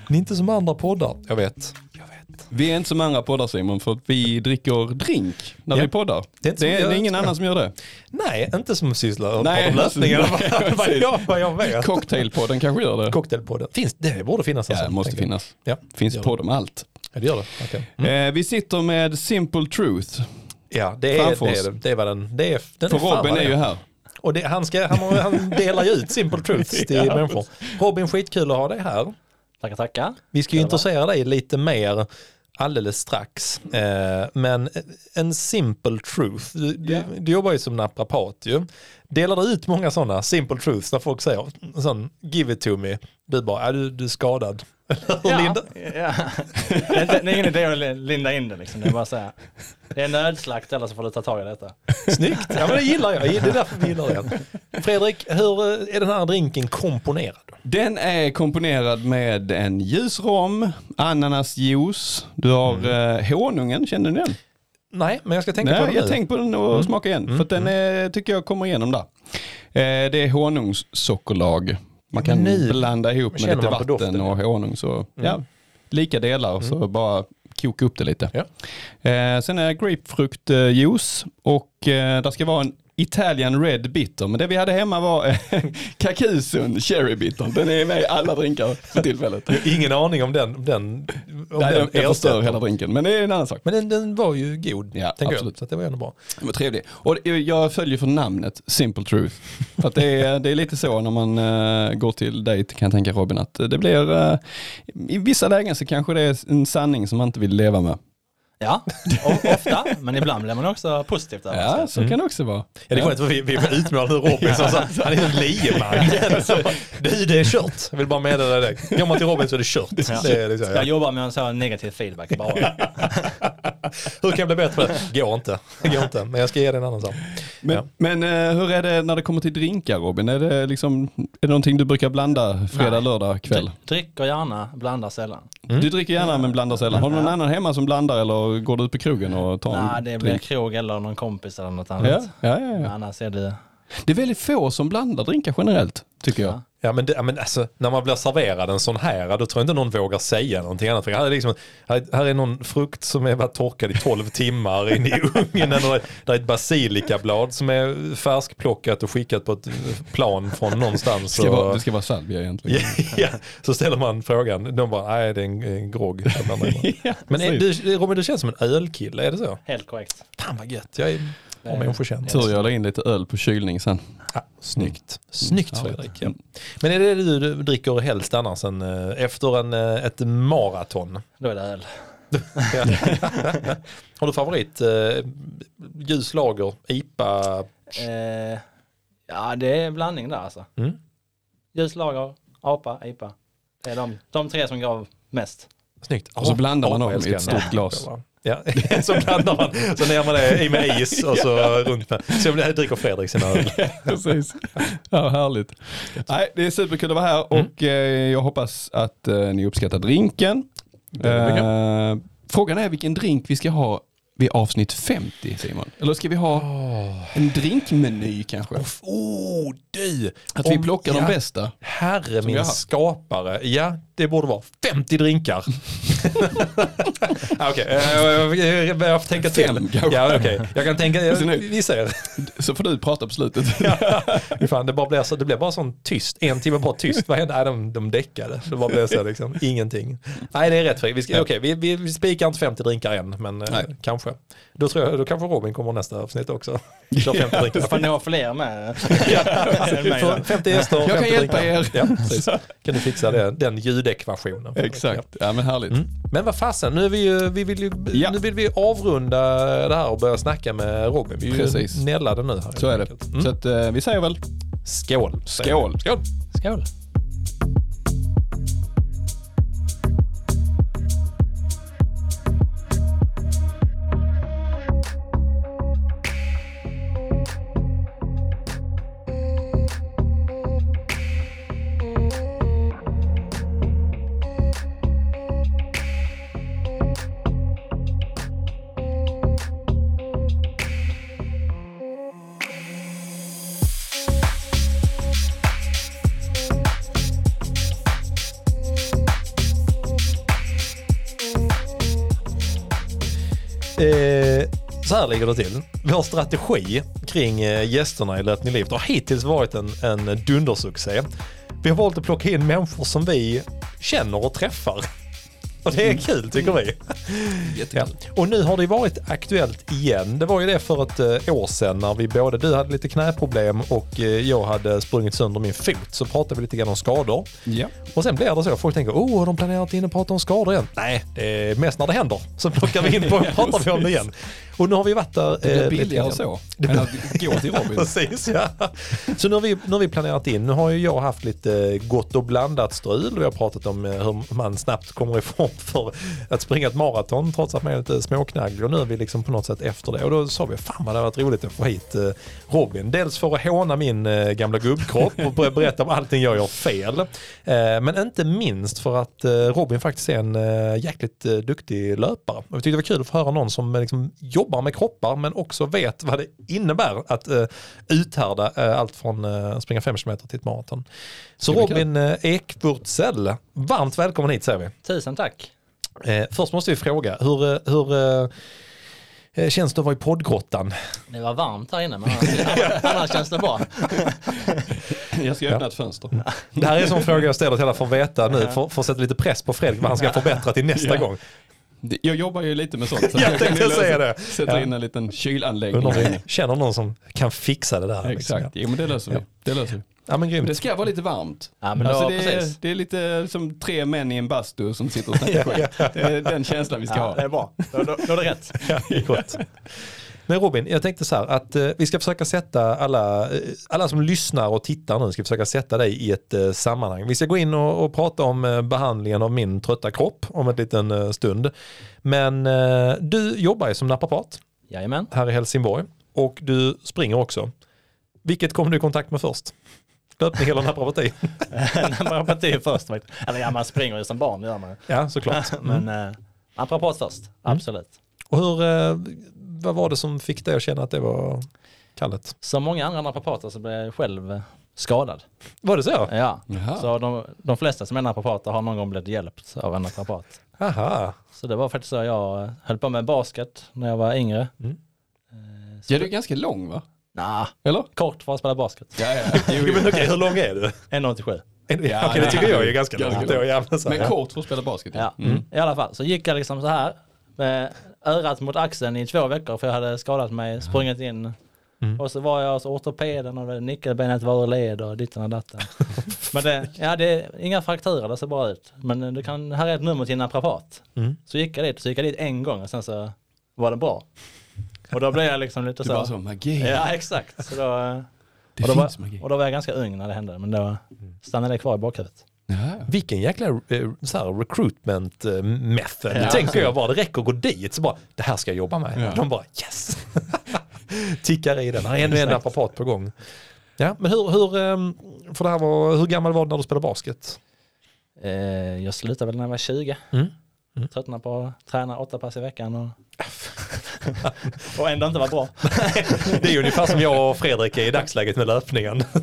Ni är inte som andra poddar, jag vet. Vi är inte som andra poddar Simon, för vi dricker drink när ja. vi poddar. Det är, det är, det är ingen annan som gör det. Nej, inte som sysslar med lösningar. Cocktailpodden kanske gör det. Cocktailpodden. Finns, det borde finnas. Alltså, ja, det måste finnas. Ja, finns podd om allt. Ja, det gör det. Okay. Mm. Eh, vi sitter med Simple Truth. Ja, det är, det, är, det är vad den, det är, den För är Robin är ju här. Och det, han, ska, han, han delar ju ut simple truths (laughs) till Ja. människor. Robin, skitkul att ha dig här. Tackar, tackar. Vi ska ju intressera dig lite mer alldeles strax. Eh, men en simple truth, du, du, du jobbar ju som naprapat ju. Delar du ut många sådana simple truths när folk säger sån give it to me, du bara, är du, du är skadad. Ja, Linda? ja. Det, är inte, det är ingen idé att linda in det liksom. Det är bara att säga. Det är nödslakt eller så får du ta tag i detta. Snyggt, ja men det gillar jag, det är därför vi gillar den. Fredrik, hur eh, är den här drinken komponerad? Den är komponerad med en ljus rom, ananasjuice, du har Mm. eh, honungen, känner ni den? Nej, men jag ska tänka Nej, på den jag tänker på den och Mm. smaka igen. Mm, För att den är, tycker jag kommer igenom där. Eh, det är honungssockerlag. Man kan Men nu blanda ihop med känner lite vatten doften, och honung. Så, ja, Mm. lika delar och så bara koka upp det lite. Ja. Eh, sen är det grapefruktjuice och eh, det ska vara en Italian Red Bitter. Men det vi hade hemma var eh, (laughs) Kakusun Cherry Bitter. Den är med i alla drinkar för tillfället. Ingen aning om den, om den, om Nej, den den förstör hela drinken. Men det är en annan sak. Men den, den var ju god, Ja, absolut. jag. Så det var ändå bra. Den var trevlig. Och jag följer för namnet Simple Truth. För det är, det är lite så när man eh, går till dejt kan jag tänka Robin att det blir, eh, i vissa lägen så kanske det är en sanning som man inte vill leva med. Ja, ofta. Men ibland blir man också positivt över Ja, så kan det också vara. Ja, det är skönt för vi, vi utmålade Robin som sa, han är en lieman. (laughs) Du, det är kört. Jag vill bara meddela det. Går man till Robin så är det kört. Ja. Det är liksom, Jag ja. jobbar med en sån negativ feedback bara. (laughs) Hur kan jag bli bättre på det? Går inte. Går inte. Men jag ska ge dig en annan sak. Men, Ja. men eh, hur är det när det kommer till drinkar Robin? Är det, liksom, är det någonting du brukar blanda fredag, Nej. lördag, kväll? Dricker gärna, blandar sällan. Mm. Du dricker gärna men blandar sällan. Har du någon annan hemma som blandar eller går du ut på krogen och tar Nej, en det blir drink? krog eller någon kompis eller något Ja, annat. ja, ja, Men ja. annars är det... Det är väldigt få som blandar drinkar generellt, tycker jag. Ja. Men, det, ja, men alltså, när man blir serverad en sån här, då tror jag inte någon vågar säga någonting annat. För här, är liksom, här, här är någon frukt som är varit torkad i 12 timmar in i ugnen. Eller där är ett basilikablad som är färskplockat och skickat på ett plan från någonstans. Det ska, och- vara, det ska vara salvia egentligen. Ja, ja, så ställer man frågan. De bara, nej det är en, en grogg. jag blandar in." Ja, Men är, du, Robin, du känns som en ölkille, är det så? Helt korrekt. Fan vad gött, jag är bra Eh, människokänd. Tur jag la in lite öl på kylning sen. Ja, snyggt. Snyggt Ja, Fredrik. Ja. mm. Men är det det du dricker helst annars än, eh, efter en, eh, ett maraton? Då är det öl. (laughs) (laughs) Har du favorit? Eh, ljus lager, IPA? Eh, ja, det är en blandning där alltså. Mm. Ljuslager, apa, IPA. Det är de, de tre som gav mest. Snyggt. Och så Ja, blandar man ja, dem jag i ett stort glas. Ja, (laughs) så blandar man. Så ner man det i med is och så (laughs) runt med. Så dricker Fredrik sina öl. Precis. Ja, härligt. Nej, det är superkul att vara här Mm. och eh, jag hoppas att eh, ni uppskattar drinken. Eh, frågan är vilken drink vi ska ha vid avsnitt 50 Simon. Eller ska vi ha en drinkmeny kanske? Oh, du! Att vi Om- plockar ja, de bästa. Herre vi min skapare. Ja, det borde vara 50 drinkar. (laughs) Ah, Okej, eh, jag jag får tänka till. Fem, kanske. Ja, okej. Jag kan tänka, jag, vi ser. Så får du prata på slutet. (laughs) Fan, det, bara blev så, det blev bara sån tyst, en timme bara tyst. Vad hände? Nej, de, de däckade. Det bara blev så liksom, ingenting. Nej, det är rätt Fredrik. Vi, ska, okej, vi, vi, vi spikar inte 50 drinkar än, men eh, Nej. kanske. Då tror jag, då kanske Robin kommer nästa avsnitt också. (laughs) Kör 50 drinkar. Får ni ha fler med? Vi får 50 gäster och Jag kan 50 hjälpa drinkar. er. Ja. Kan du fixa det, den ljudekvationen? Exakt, ja men härligt. Mm. Men vad fasen, nu, är vi ju, vi vill ju, Ja. nu vill vi avrunda det här och börja snacka med Robin. Vi är ju Precis. nällade nu här. Så är det. Mm. Så att, eh, vi säger väl Skål. Skål. Skål. Skål. Här ligger det till. Vår strategi kring eh, gästerna i Löpning Livet har hittills varit en, en dundersuccé. Vi har valt att plocka in människor som vi känner och träffar. Och det är kul tycker vi. Ja. Och nu har det varit aktuellt igen. Det var ju det för ett eh, år sedan när vi både, du hade lite knäproblem och eh, jag hade sprungit sönder min fot. Så pratade vi lite grann om skador. Ja. Och sen blir det så. Folk tänker, oh, de planerat in att prata om skador igen? Nej, det är mest när det händer. Så plockar vi in (laughs) på och pratar vi om det igen. Och nu har vi varit där. Det blir eh, billigare så än att gå till Robin. (laughs) Precis, ja. Så nu har, vi, nu har vi planerat in. Nu har ju jag haft lite gott och blandat strul. Vi har pratat om eh, hur man snabbt kommer i form (laughs) för att springa ett maraton trots att man är lite småknagglig. Och nu är vi liksom på något sätt efter det. Och då sa vi, fan vad det hade varit roligt att få hit eh, Robin. Dels för att håna min gamla gubbkropp och ber- berätta om allting jag gör fel. Men inte minst för att Robin faktiskt är en jäkligt duktig löpare. Och vi tyckte det var kul att få höra någon som liksom jobbar med kroppar men också vet vad det innebär att eh, uthärda eh, allt från eh, springa 5 km till ett maraton. Så. Robin eh, Ekvurtsell, varmt välkommen hit säger vi. Tusen tack. Eh, först måste vi fråga, hur, eh, hur eh, känns det att vara i poddgrottan? Det var varmt här inne men annars, (laughs) annars känns det bra. Jag ska öppna ett fönster. Det här är en sån fråga jag ställer till alla för att veta nu, för, för att sätta lite press på Fredrik vad han ska förbättra till nästa Ja. gång. Det- Jag jobbar ju lite med sånt. Så (laughs) Jag tänkte kan säga det. Sätta Ja. in en liten kylanläggning. Inne. känner någon som kan fixa det där. liksom. Exakt, jo men det löser vi. Ja. Det löser vi. Ja men Men det grymt. ska vara lite varmt. Ja, men då, alltså det, precis. är, det är lite som tre män i en bastu som sitter och snackar (laughs) skit. Det är den känslan vi ska Ja, det ha. är bra. Då, då, då är det rätt. (laughs) Ja, det är gott. Men Robin, jag tänkte så här att eh, vi ska försöka sätta alla, eh, alla som lyssnar och tittar nu ska försöka sätta dig i ett eh, sammanhang. Vi ska gå in och, och prata om eh, behandlingen av min trötta kropp om en liten eh, stund. Men eh, du jobbar ju som naprapat Jajamän. här i Helsingborg och du springer också. Vilket kom du i kontakt med först? Löpning eller naprapati? (laughs) Naprapati först faktiskt. Eller ja, man springer ju som barn, gör man. Ja, såklart. (laughs) Mm. Men eh, naprapat först, absolut. Och hur, vad var det som fick dig att känna att det var kallet? Som många andra naprapater så blev jag själv skadad. Var det så? Ja. Jaha. Så de, de flesta som är naprapater har någon gång blivit hjälpt av en naprapat. Aha. Så det var faktiskt så jag höll på med basket när jag var yngre. Mm. Eh, så Ja, du är ganska lång va? Nah, Eller? kort för att spela basket. Ja, ja. Jo, Jo, (laughs) men okej, hur lång är du? 1,87. Ja, okej, det tycker jag är ganska långt. Ja, men kort för att spela basket. Ja, Mm. i alla fall. Så gick jag liksom så här med örat mot axeln i två veckor för jag hade skadat mig, sprungit in. Mm. Och så var jag hos ortopeden och nyckelbenet var ur led och ditten och datten. (laughs) Men det, ja, det är inga frakturer, det ser bra ut. Men du kan, här är ett nummer till naprapat. Mm. Så gick jag dit, så gick jag dit en gång och sen så var det bra. Och då blev jag liksom lite så. var så magi. Ja, exakt. Så då, Det och, då finns var, magi. och då var jag ganska ung när det hände, men då stannade det kvar i bakhuvudet. Ja. Vilken jäkla eh, så här, recruitment eh, method. Ja, Nu tänker jag bara, det räcker att gå dit så bara, det här ska jag jobba med. Ja. De bara, yes! (laughs) Tickar i den, här är ännu en naprapat på gång. Ja, men hur, hur, ehm, för det här var, hur gammal var du när du spelade basket? Eh, jag slutade väl när jag var 20. Mm. Mm. Tröttnade på att träna åtta pass i veckan och, (laughs) och ändå inte var bra. (laughs) Det är ju ungefär som jag och Fredrik är i dagsläget med löpningen. (laughs)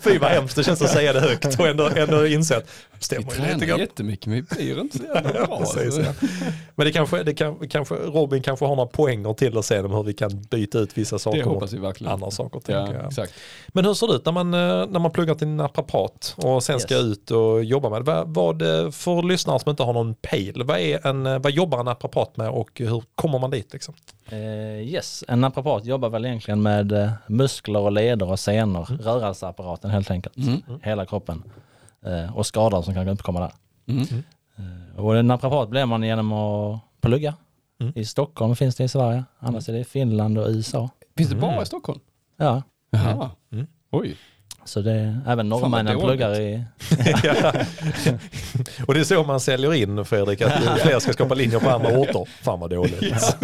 Fy vad hemskt det känns att säga det högt och ändå, ändå inse att Vi stämmer ju lite grann. jättemycket men vi blir inte så jävla bra. Precis, ja. Men det kanske, det kan, kanske, Robin kanske har några poänger till oss sen om hur vi kan byta ut vissa saker Det mot hoppas vi verkligen. andra saker. Ja, exakt. Men hur ser det ut när man, eh, när man pluggar till naprapat och sen ska Yes. ut och jobba med det? Vad, vad, för lyssnare som inte har någon pejl, vad, är en, eh, vad jobbar en naprapat med och hur kommer man dit? Liksom? Eh, yes, en naprapat jobbar väl egentligen med eh, muskler och leder och senor, rörelseapparaten helt enkelt. Mm. Hela kroppen. Eh, och skador som kan uppkomma där. Mm. Eh, och en naprapat blir man genom att plugga. Mm. I Stockholm finns det i Sverige, annars är det i Finland och USA. Finns det bara i Stockholm? Ja, Jaha. Mm. Oj. Så det är, även norrmännen pluggar i... Ja. (laughs) och det är så man säljer in Fredrik, att fler ska skapa linjer på andra orter. Fan vad dåligt.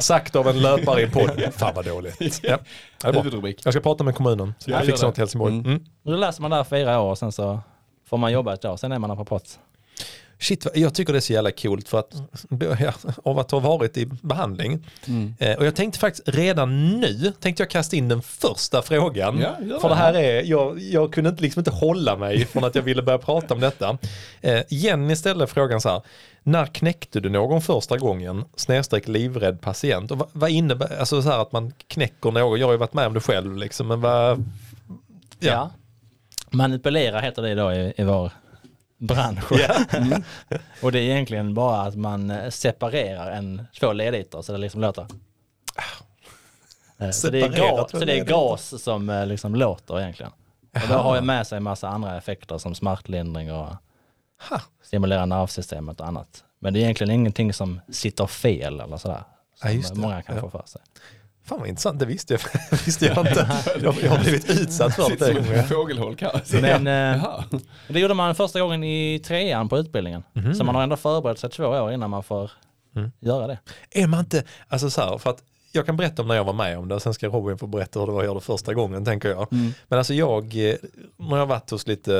Sagt av en löpare i en podd. Fan vad dåligt. Ja. Det är bra. Huvudrubrik. Jag ska prata med kommunen så Ja, jag fixar något i Helsingborg. Mm. Mm. Då läser man där fyra år och sen så får man jobba ett år, sen är man naprapat. Shit, jag tycker det är så jävla coolt för att, (laughs) ja, av att ha varit i behandling. Mm. Eh, och jag tänkte faktiskt redan nu, tänkte jag kasta in den första frågan. Ja, för det. här är, jag, jag kunde inte, liksom inte hålla mig från att jag ville börja prata om detta. Eh, Jenny ställde frågan så här, när knäckte du någon första gången, snedstreck livrädd patient? Och vad, vad innebär, alltså så här att man knäcker någon, jag har ju varit med om det själv liksom, men vad, Ja. Manipulera heter det då i, i vår bransch. ja. (laughs) Och det är egentligen bara att man eh, separerar en två ledytor så det liksom låter. Eh, Så det, är gas, så det är gas som eh, liksom låter egentligen. Och det har ju med sig en massa andra effekter som smärtlindring och stimulera nervsystemet och annat. Men det är egentligen ingenting som sitter fel eller sådär. Ja, Som det. många kan Ja. få för sig. Fan vad intressant, det visste jag, (laughs) visste jag inte. Jag, jag har blivit utsatt för Sitter som det. ett fågelholk här. Men eh, Jaha. det gjorde man första gången i trean på utbildningen. Så man har ändå förberett sig två år innan man får Mm. göra det. Är man inte, alltså så här, för att jag kan berätta om när jag var med om det, sen ska Robin få berätta hur det var göra det första gången tänker jag. Men alltså jag, eh, när jag har varit hos lite,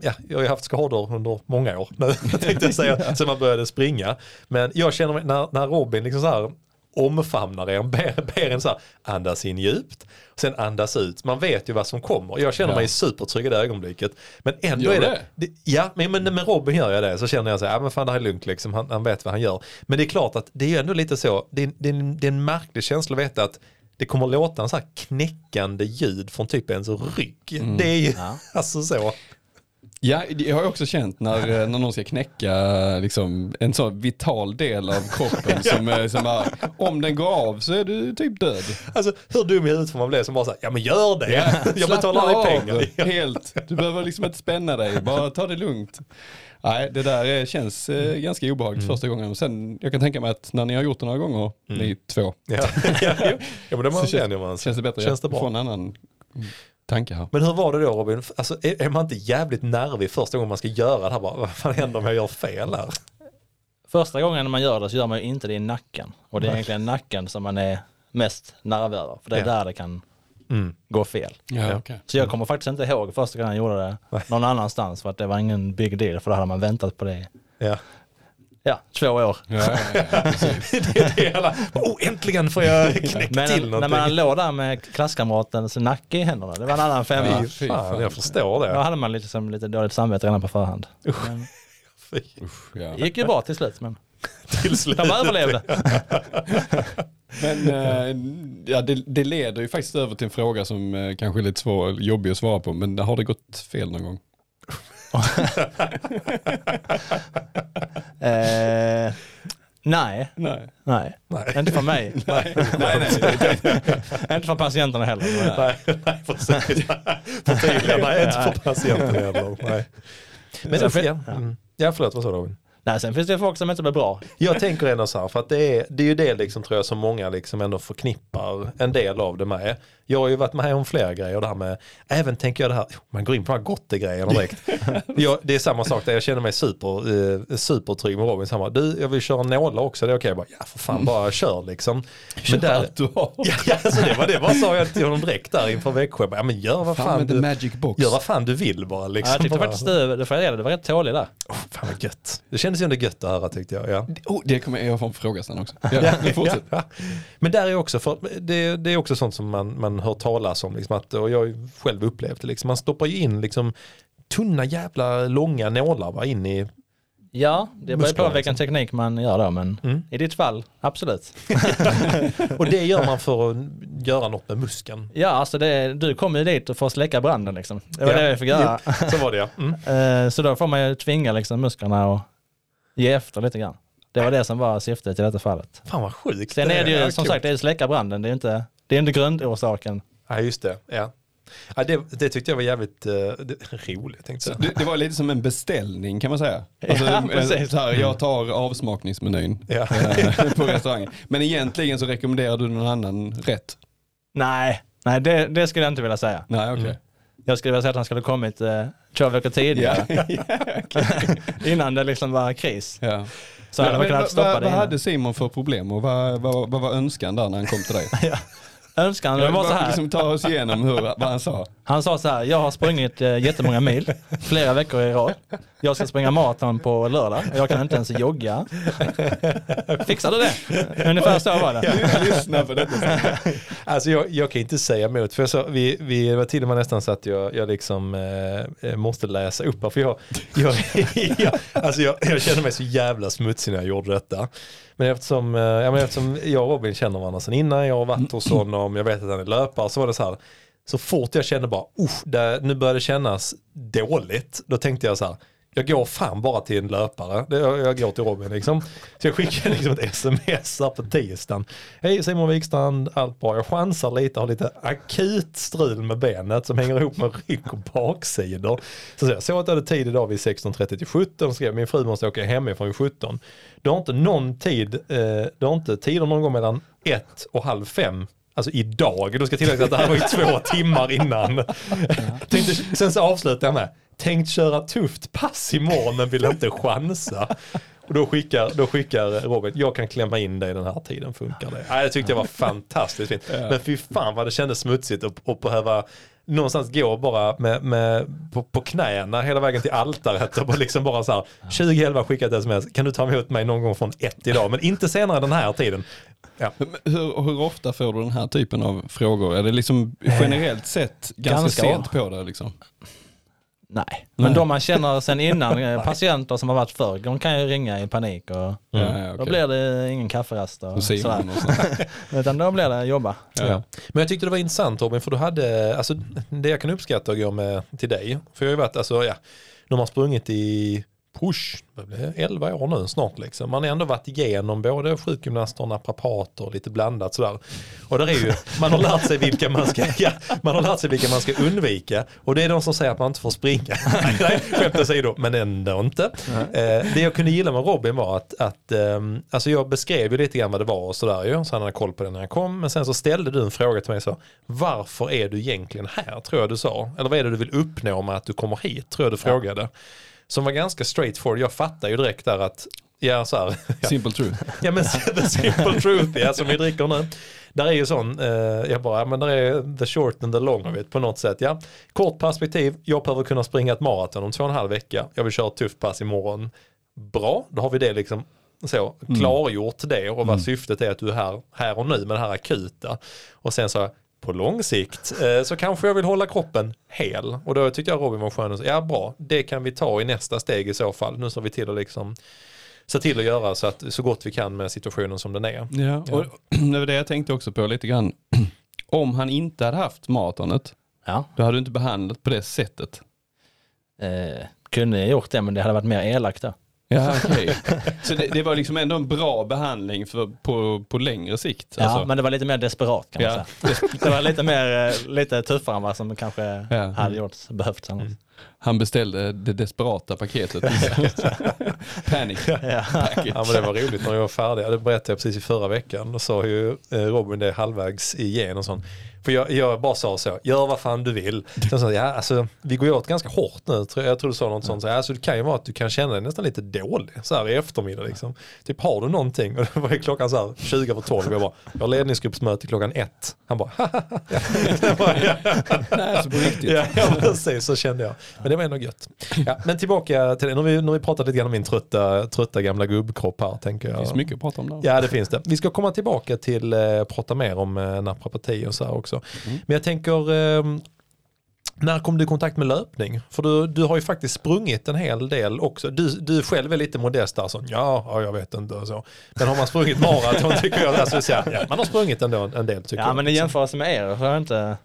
ja, jag har haft skador under många år, (laughs) nu, tänkte jag säga, (laughs) sen man började springa. Men jag känner mig, när, när Robin liksom så här omfamnar en, (laughs) ber, ber en så här, andas in djupt, sen andas ut. Man vet ju vad som kommer. Jag känner Ja. mig supertrygg i det ögonblicket. Men ändå Gör är det, det? ja, men, men med Robin gör jag det så känner jag så här, ja men fan det här är lugnt liksom, han, han vet vad han gör. Men det är klart att det är ju ändå lite så, det är, det är, en, det är en märklig känsla att veta att det kommer låta en så här knäckande ljud från typ ens rygg. Det är ju Ja. (laughs) alltså så. Ja, det har jag också känt när, eh, när någon ska knäcka liksom, en sån vital del av kroppen (laughs) som, eh, som bara, om den går av så är du typ död. Alltså hur dum i huvudet får man bli som bara så här, ja men gör det, (laughs) jag Slappna betalar dig pengar. Ja. (laughs) Helt. Du behöver liksom inte spänna dig, bara ta det lugnt. Nej, det där eh, känns eh, ganska obehagligt Mm. första gången. Sen, jag kan tänka mig att när ni har gjort det några gånger, ni två, Ja, ja, ja men det man så känns, man. känns det bättre. Känns det Jag bra? får en annan tanke här. Men hur var det då Robin? Alltså, är, är man inte jävligt nervig första gången man ska göra det här? Bara, vad fan händer om jag gör fel här? Första gången man gör det så gör man ju inte det i nacken. Och det är egentligen nacken som man är mest nervös över. För det är Ja. där det kan Mm. gå fel. Ja, okej. Så jag kommer faktiskt inte ihåg första gången jag gjorde det någon annanstans för att det var ingen big deal för då hade man väntat på det Ja. Ja, två år. Ja, ja, ja, (laughs) det är det alla, oh, äntligen får jag (laughs) knäcka Men till när någonting. man låg där med klasskamratens nacke i händerna, det var en annan femma. Ja, Fy fan, jag förstår Då det. hade man lite, som, lite dåligt samvete redan på förhand. Men Fy, Ja. det gick ju bra till slut men (laughs) till slut. de överlevde. Men eh, ja, det, det leder ju faktiskt över till en fråga som eh, kanske är lite svår, jobbig att svara på, men har det gått fel någon gång? (laughs) Eh, nej, Nej. nej, Nej. inte för mig. (laughs) nej, nej. (laughs) inte för patienterna heller. Nej, nej precis. Förtydliga, nej inte för patienten heller. Nej. Men Sen fin- ja, mm. ja förlåt, vad sa du Robin? Nej, sen finns det folk som inte blir bra. Jag tänker ändå så här, för att det är, det är ju det liksom tror jag som många liksom ändå förknippar en del av det med. Jag har ju varit med om flera grejer, det här med, även tänker jag det här, man går in på de här gottegrejerna direkt. (laughs) jag, det är samma sak där, jag känner mig super, eh, supertrygg med Robin. Bara, du jag vill köra nålar också, det är okej. Jag bara, ja för fan bara kör liksom. Men där, Allt du har. (laughs) ja, alltså det var det, vad sa jag till honom direkt där inför Växjö? Bara, Ja men gör vad Fan, fan, du, magic box. gör vad fan du vill bara liksom. Ja, jag tyckte bara, faktiskt du, det får jag reda, du var rätt tålig där. oh, fan vad gött. Det kändes ju ändå gött att höra tyckte jag. Ja. Oh, det kommer jag få en fråga sen också. (laughs) Ja, men fortsätt. Ja. Men där är också, för, det, det är också sånt som man, man hör talas om, liksom att, och jag har själv upplevt det, liksom, man stoppar ju in liksom, tunna jävla långa nålar va, in i, Ja, det beror på vilken liksom. teknik man gör då, men Mm. i ditt fall, absolut. (laughs) och det gör man för att göra något med muskeln. Ja, alltså det, du kom ju dit för att släcka branden liksom. Det var Ja. det vi fick göra. Så var det ja. Mm. Eh, Så då får man ju tvinga liksom musklerna och ge efter lite grann. Det var det som var syftet i detta fallet. Fan vad sjukt. Sen är det ju som sagt, det är släcka branden, det är inte, det är inte grundorsaken. Ja just det, ja. ja det, det tyckte jag var jävligt uh, det, (laughs) roligt tänkte jag. Det, det var lite som en beställning kan man säga. Alltså, Ja, precis. så här, jag tar avsmakningsmenyn Ja. eh, (laughs) på restaurangen. Men egentligen så rekommenderar du någon annan rätt. Nej, nej det, det skulle jag inte vilja säga. Nej, okej. Mm. Jag skulle vilja säga att han skulle kommit eh, två veckor tidigare. (laughs) innan det liksom var kris. Ja. Så hade man kunnat stoppa det vad innan. hade Simon för problem och vad, vad, vad var önskan där när han kom till dig? (laughs) önskan det var så här. Liksom ta oss igenom hur, vad han sa. Han sa så här, jag har sprungit eh, jättemånga mil, flera veckor i rad. Jag ska springa maraton på lördag och jag kan inte ens jogga. Fixar du det? Ungefär så var det. Lyssna på detta. Alltså jag, jag kan inte säga emot, för jag sa, vi, vi var till och med nästan så att jag, jag liksom eh, måste läsa upp här, för jag, jag, (laughs) jag, alltså jag, jag kände mig så jävla smutsig när jag gjorde detta. Men eftersom, eh, ja, men eftersom jag och Robin känner varandra sedan innan, jag har varit hos honom, jag vet att han är löpare, så var det så här, så fort jag kände bara, usch, det, nu börjar det kännas dåligt, då tänkte jag så här, jag går fan bara till en löpare. Jag, jag går till Robin liksom. Så jag skickar liksom ett sms här på tisdagen. Hej Simon Wikstrand, allt bra. Jag chansar lite, har lite akut strul med benet som hänger ihop med rygg och baksidor. Så jag såg att jag hade tid idag vid 16.30 till 17 skrev min fru måste åka hemifrån vid 17. Du har inte någon tid, eh, du har inte tider någon gång mellan ett och halv fem Alltså idag, då ska tilläggas att det här var ju två (laughs) timmar innan. (laughs) Tänkte, sen så avslutar jag med, tänkt köra tufft pass imorgon men vill inte chansa. Och då skickar, då skickar Robert, jag kan klämma in dig den här tiden, funkar det? Nej, det tyckte jag var fantastiskt fint. Men fy fan vad det kändes smutsigt att, att behöva någonstans gå bara med, med, på, på knäna hela vägen till altaret och bara liksom bara så här 2011 skickat ett sms, kan du ta emot mig någon gång från ett idag, men inte senare den här tiden. Ja. Hur, hur ofta får du den här typen av frågor? Är det liksom generellt sett ganska, Ganska sent på det liksom? Nej, men de man känner sen innan, (laughs) eh, patienter som har varit förr, de kan ju ringa i panik och Ja, ja, då blir det ingen kafferast och Simon sådär. och sånt. (laughs) Utan då blir det jobba. Ja. Men jag tyckte det var intressant Robin, för du hade, alltså det jag kan uppskatta att gå med till dig, för jag har ju varit, alltså ja, de har sprungit i push, vad blir det, 11 år nu snart liksom. Man har ändå varit igenom både sjukgymnaster och naprapater och lite blandat sådär. Och där är ju, man har lärt sig vilka man ska, (laughs) ja, man har lärt sig vilka man ska undvika. Och det är de som säger att man inte får springa. (laughs) Nej, skämt åsido, men ändå inte. Eh, det jag kunde gilla med Robin var att, att ehm, alltså jag beskrev ju lite grann vad det var och sådär ju, så han hade koll på det när jag kom. Men sen så ställde du en fråga till mig så, varför är du egentligen här, tror jag du sa. Eller vad är det du vill uppnå med att du kommer hit, tror jag du frågade. Som var ganska straightforward, jag fattar ju direkt där att, ja så här, (laughs) Simple truth. (laughs) Ja men (laughs) the simple truth, ja, som vi dricker nu. Där är ju sån, eh, jag bara, ja, men där är the short and the long of it på något sätt. Ja. Kort perspektiv, jag behöver kunna springa ett maraton om två och en halv vecka. Jag vill köra ett tufft pass imorgon. Bra, då har vi det liksom så klargjort det och vad syftet är att du är här, här och nu med det här akuta. Och sen så på lång sikt eh, så kanske jag vill hålla kroppen hel. Och då tyckte jag Robin var skön och sa, ja bra, det kan vi ta i nästa steg i så fall. Nu ser vi till att liksom se till att göra så, att, så gott vi kan med situationen som den är. Ja, och (clears throat) det var det jag tänkte också på lite grann. (clears throat) Om han inte hade haft maratonet, Ja, då hade du inte behandlat på det sättet. eh, kunde jag gjort det men det hade varit mer elakt då. Ja, (laughs) okej. Så det, det var liksom ändå en bra behandling för, på, på längre sikt? Ja, alltså. men det var lite mer desperat kan man Ja. säga. (laughs) Det var lite mer, eh, lite tuffare än vad som kanske Ja. hade gjorts, behövts annars. Han beställde det desperata paketet. (laughs) Panic Ja. package. Ja men det var roligt när jag var färdig. Det berättade jag precis i förra veckan. Då sa ju eh, Robin det halvvägs igen och sånt. För jag, jag bara sa så, gör vad fan du vill. Sen sa jag, ja alltså vi går ju åt ganska hårt nu. Jag tror du sa något sånt. Så, alltså, det kan ju vara att du kan känna dig nästan lite dålig så här i eftermiddag liksom. Typ har du någonting? Och det var klockan så här 20 över 12. Jag bara, jag har ledningsgruppsmöte klockan ett. Han bara, bara, (laughs) ja. Nej, alltså på riktigt. Ja, ja precis så kände jag. Men det var ändå gött. Ja, men tillbaka till det. Nu har vi, nu har vi pratat lite grann om min trötta, trötta gamla gubbkropp här tänker Det jag. finns mycket att prata om där. Ja det finns det. Vi ska komma tillbaka till eh, prata mer om eh, naprapati och så här också. Mm. Men jag tänker, eh, när kom du i kontakt med löpning? För du, du har ju faktiskt sprungit en hel del också. Du, du själv är lite modest där, så, ja, ja jag vet inte och så. Men har man sprungit maraton tycker jag, alltså, så, ja, man har sprungit ändå en, del tycker Ja jag. men i jämförelse med er har jag inte...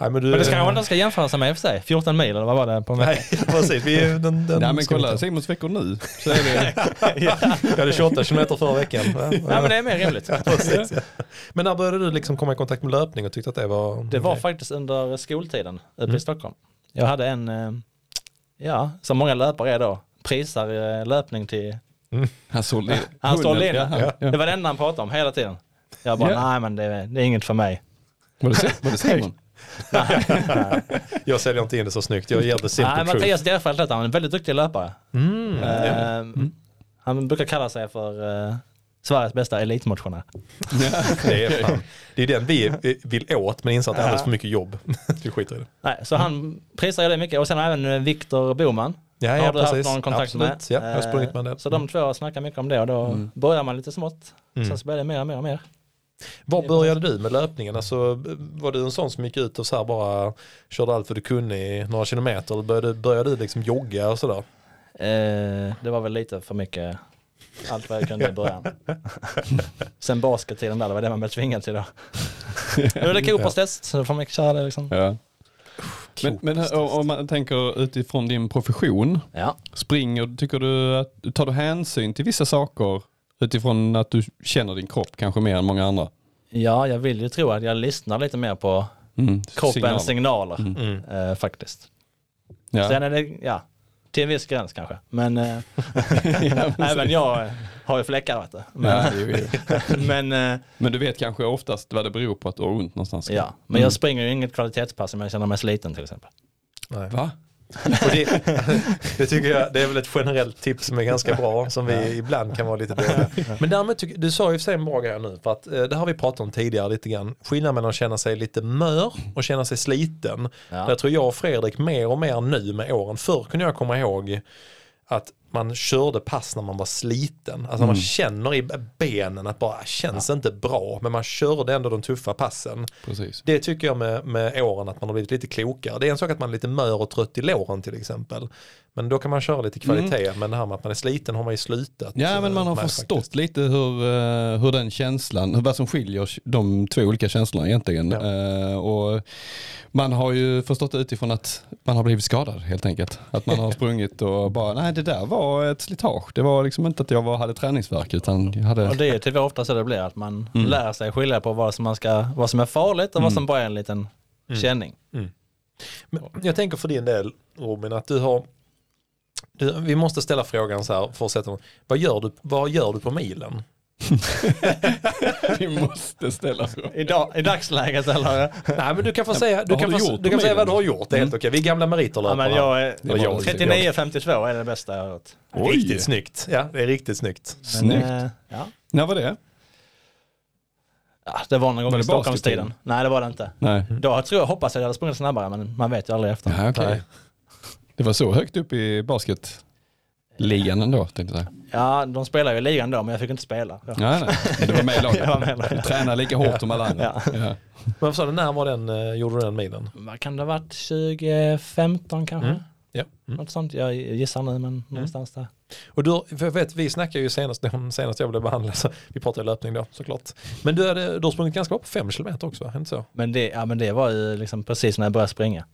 Nej, men, du, Men det ska jag ska jämföra sig med i och för sig. 14 mil eller vad var det på mig? Nej, (laughs) precis. Vi den, den Nej men kolla. Simons veckor nu. Så är det, (laughs) Jag hade 28 kilometer förra veckan. Ja, Ja men det är mer rimligt. (laughs) Precis, ja. Men när började du liksom komma i kontakt med löpning och tyckte att det var Det var okej? faktiskt under skoltiden uppe Mm. i Stockholm. Jag hade en, eh, ja, som många löpare är då, prisar eh, löpning till, han sålde Han sålde in det. ja. Det var det enda han pratade om hela tiden. Jag bara, Ja. nej men det, det är inget för mig. Var det, var det Simon? Jag säljer inte in det så snyggt, jag ger det simple Nej, truth. Mattias Derfeldt heter han, en väldigt duktig löpare. Mm. Eh, Han brukar kalla sig för eh, Sveriges bästa elitmotionär. Det är, fan, det är den vi vill åt men inser att det är alldeles för mycket jobb. (laughs) vi skiter i det. Nej, så han prisar ju det mycket. Och sen även eh, Viktor Boman. Ja, har ja du haft precis. någon kontakt Absolut. med? Ja, jag har sprungit med Eh, del. Så de två snackar mycket om det och då börjar man lite smått. Mm. Sen så blir det mer och mer och mer. Var började du med löpningen? Alltså, var du en sån som gick ut och så här bara körde allt vad du kunde i några kilometer? Eller började, började du liksom jogga och sådär? Eh, det var väl lite för mycket allt vad jag kunde i början. (laughs) Sen baskettiden där, det var det man blev tvingad till då. (laughs) Nu är det Coopers test, så då får man köra det liksom. Ja. Men, men om om man tänker utifrån din profession, Ja. springer, tycker du att, tar du hänsyn till vissa saker utifrån att du känner din kropp kanske mer än många andra? ja, jag vill ju tro att jag lyssnar lite mer på Mm, kroppens signaler. signaler, Mm. eh, faktiskt. Ja. Sen är det, ja, till en viss gräns kanske. Men eh, (laughs) Ja, även jag eh, har ju fläckar vet du. Men, jo. (laughs) men, eh, Men du vet kanske oftast vad det beror på att du har ont någonstans? ja. men Mm. jag springer ju inget kvalitetspass om jag känner mig sliten till exempel. Nej. Va? Det, (laughs) det tycker jag, det är väl ett generellt tips som är ganska bra, som vi ibland kan vara lite dåliga. Men därmed, tycker, du sa ju för sig en bra grej nu, för att eh, det har vi pratat om tidigare lite grann. Skillnaden mellan att känna sig lite mör och känna sig sliten. Ja. Där tror jag och Fredrik mer och mer nu med åren. Förr kunde jag komma ihåg att man körde pass när man var sliten. Alltså man känner i benen att bara känns inte bra, men man körde ändå de tuffa passen. Precis. Det tycker jag med, med åren att man har blivit lite klokare. Det är en sak att man är lite mör och trött i låren till exempel. Men då kan man köra lite kvalitet. Men det här med att man är sliten har man ju slutat. Ja men man har förstått faktiskt. lite hur, eh, hur den känslan, hur- vad som skiljer de två olika känslorna egentligen. Ja. Eh, och man har ju förstått utifrån att man har blivit skadad helt enkelt. Att man har (laughs) sprungit och bara, nej det där var ett slitage. Det var liksom inte att jag var, hade träningsvärk utan jag hade... Och det är tyvärr ofta så det blir, att man Mm. lär sig skilja på vad som, man ska, vad som är farligt och vad som bara är en liten känning. Men jag tänker för din del Robin att du har du, vi måste ställa frågan så här för att sätta vad gör du, vad gör du på milen? (laughs) Vi måste ställa frågan. I, dag, I dagsläget eller? Nej men du kan få säga, du Vad kan har få, du du kan säga vad du har gjort. Det är helt okej. Vi är gamla meriterlöpare. Ja, men jag är, Eller jag. 39-52 är det bästa jag har gjort. Oj. Riktigt snyggt. Ja, det är riktigt snyggt. Men, Snyggt. eh, ja. När var det? ja, det var någon gång Var i det Stockholmstiden. Nej det var det inte. Nej. Då tror jag, hoppas jag att jag hade sprungit snabbare men man vet ju aldrig efter. Ja, okej. Det var så högt upp i basketligan ändå tänkte jag. Ja, de spelar ju i ligan då men jag fick inte spela. Ja. Nej, nej. Du var med i laget. (laughs) Jag var med. Du tränade lika hårt som alla andra. Ja. Ja. Men sa du, när var den, eh, gjorde du den milen? Vad kan det ha varit? 2015 kanske? Mm. Ja. Mm. Något sånt. Jag gissar nu men någonstans där. Och du, för jag vet, vi snackade ju senast, (laughs) senast jag blev behandlad, så vi pratade löpning då såklart. Men du, hade, du har sprungit ganska bra på fem kilometer också, va? inte så? Men det, ja, men det var ju liksom precis när jag började springa.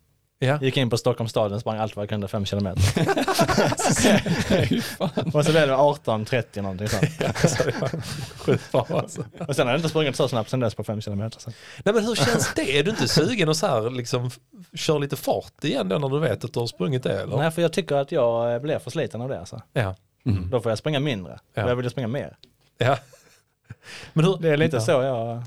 Ja. Gick in på Stockholms stadion och sprang allt vad jag kunde, fem kilometer. (laughs) och så blev det 18-30 någonting sånt. (laughs) Så det var Sjukt bra alltså. Och sen har jag inte sprungit så snabbt sen dess på fem kilometer. Så. Nej men hur känns det? Är du inte sugen att så här, liksom, köra lite fart igen då när du vet att du har sprungit det? Eller? Nej, för jag tycker att jag blir för sliten av det. Alltså. Ja. Mm. Då får jag springa mindre. Ja. Och Jag vill springa mer. ja. Men hur, Det är lite ja. så jag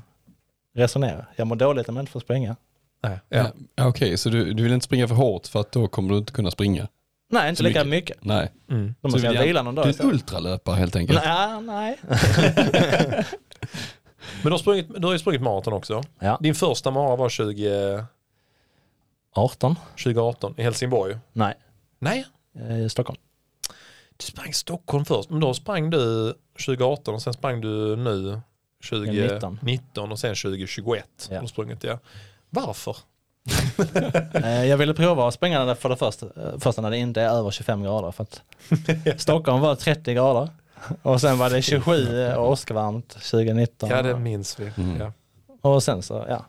resonerar. Jag mår dåligt om jag inte får springa. Nej, Ja. Okej, så du, du vill inte springa för hårt för att då kommer du inte kunna springa? Nej, inte Så lika mycket. mycket. Nej. Mm. Då Så måste du jag vila någon Du dag är en istället. ultralöpare helt enkelt? Nej, nej. (laughs) Men du har, sprungit, du har ju sprungit maraton också. Ja. Din första mara var 20, 18? 2018 i Helsingborg. Nej, Nej, eh, i Stockholm. du sprang Stockholm först. Men då sprang du 2018 och sen sprang du nu 2019 och sen 2021. Ja. Har du sprungit, ja. Varför? Eh, Jag ville prova att springa där för det första, eh, första när det inte är över 25 grader. För att (laughs) Stockholm var 30 grader. Och sen var det (laughs) 27 och åskvarmt 2019. Ja, det minns vi. Mm. Ja. Och sen så, ja,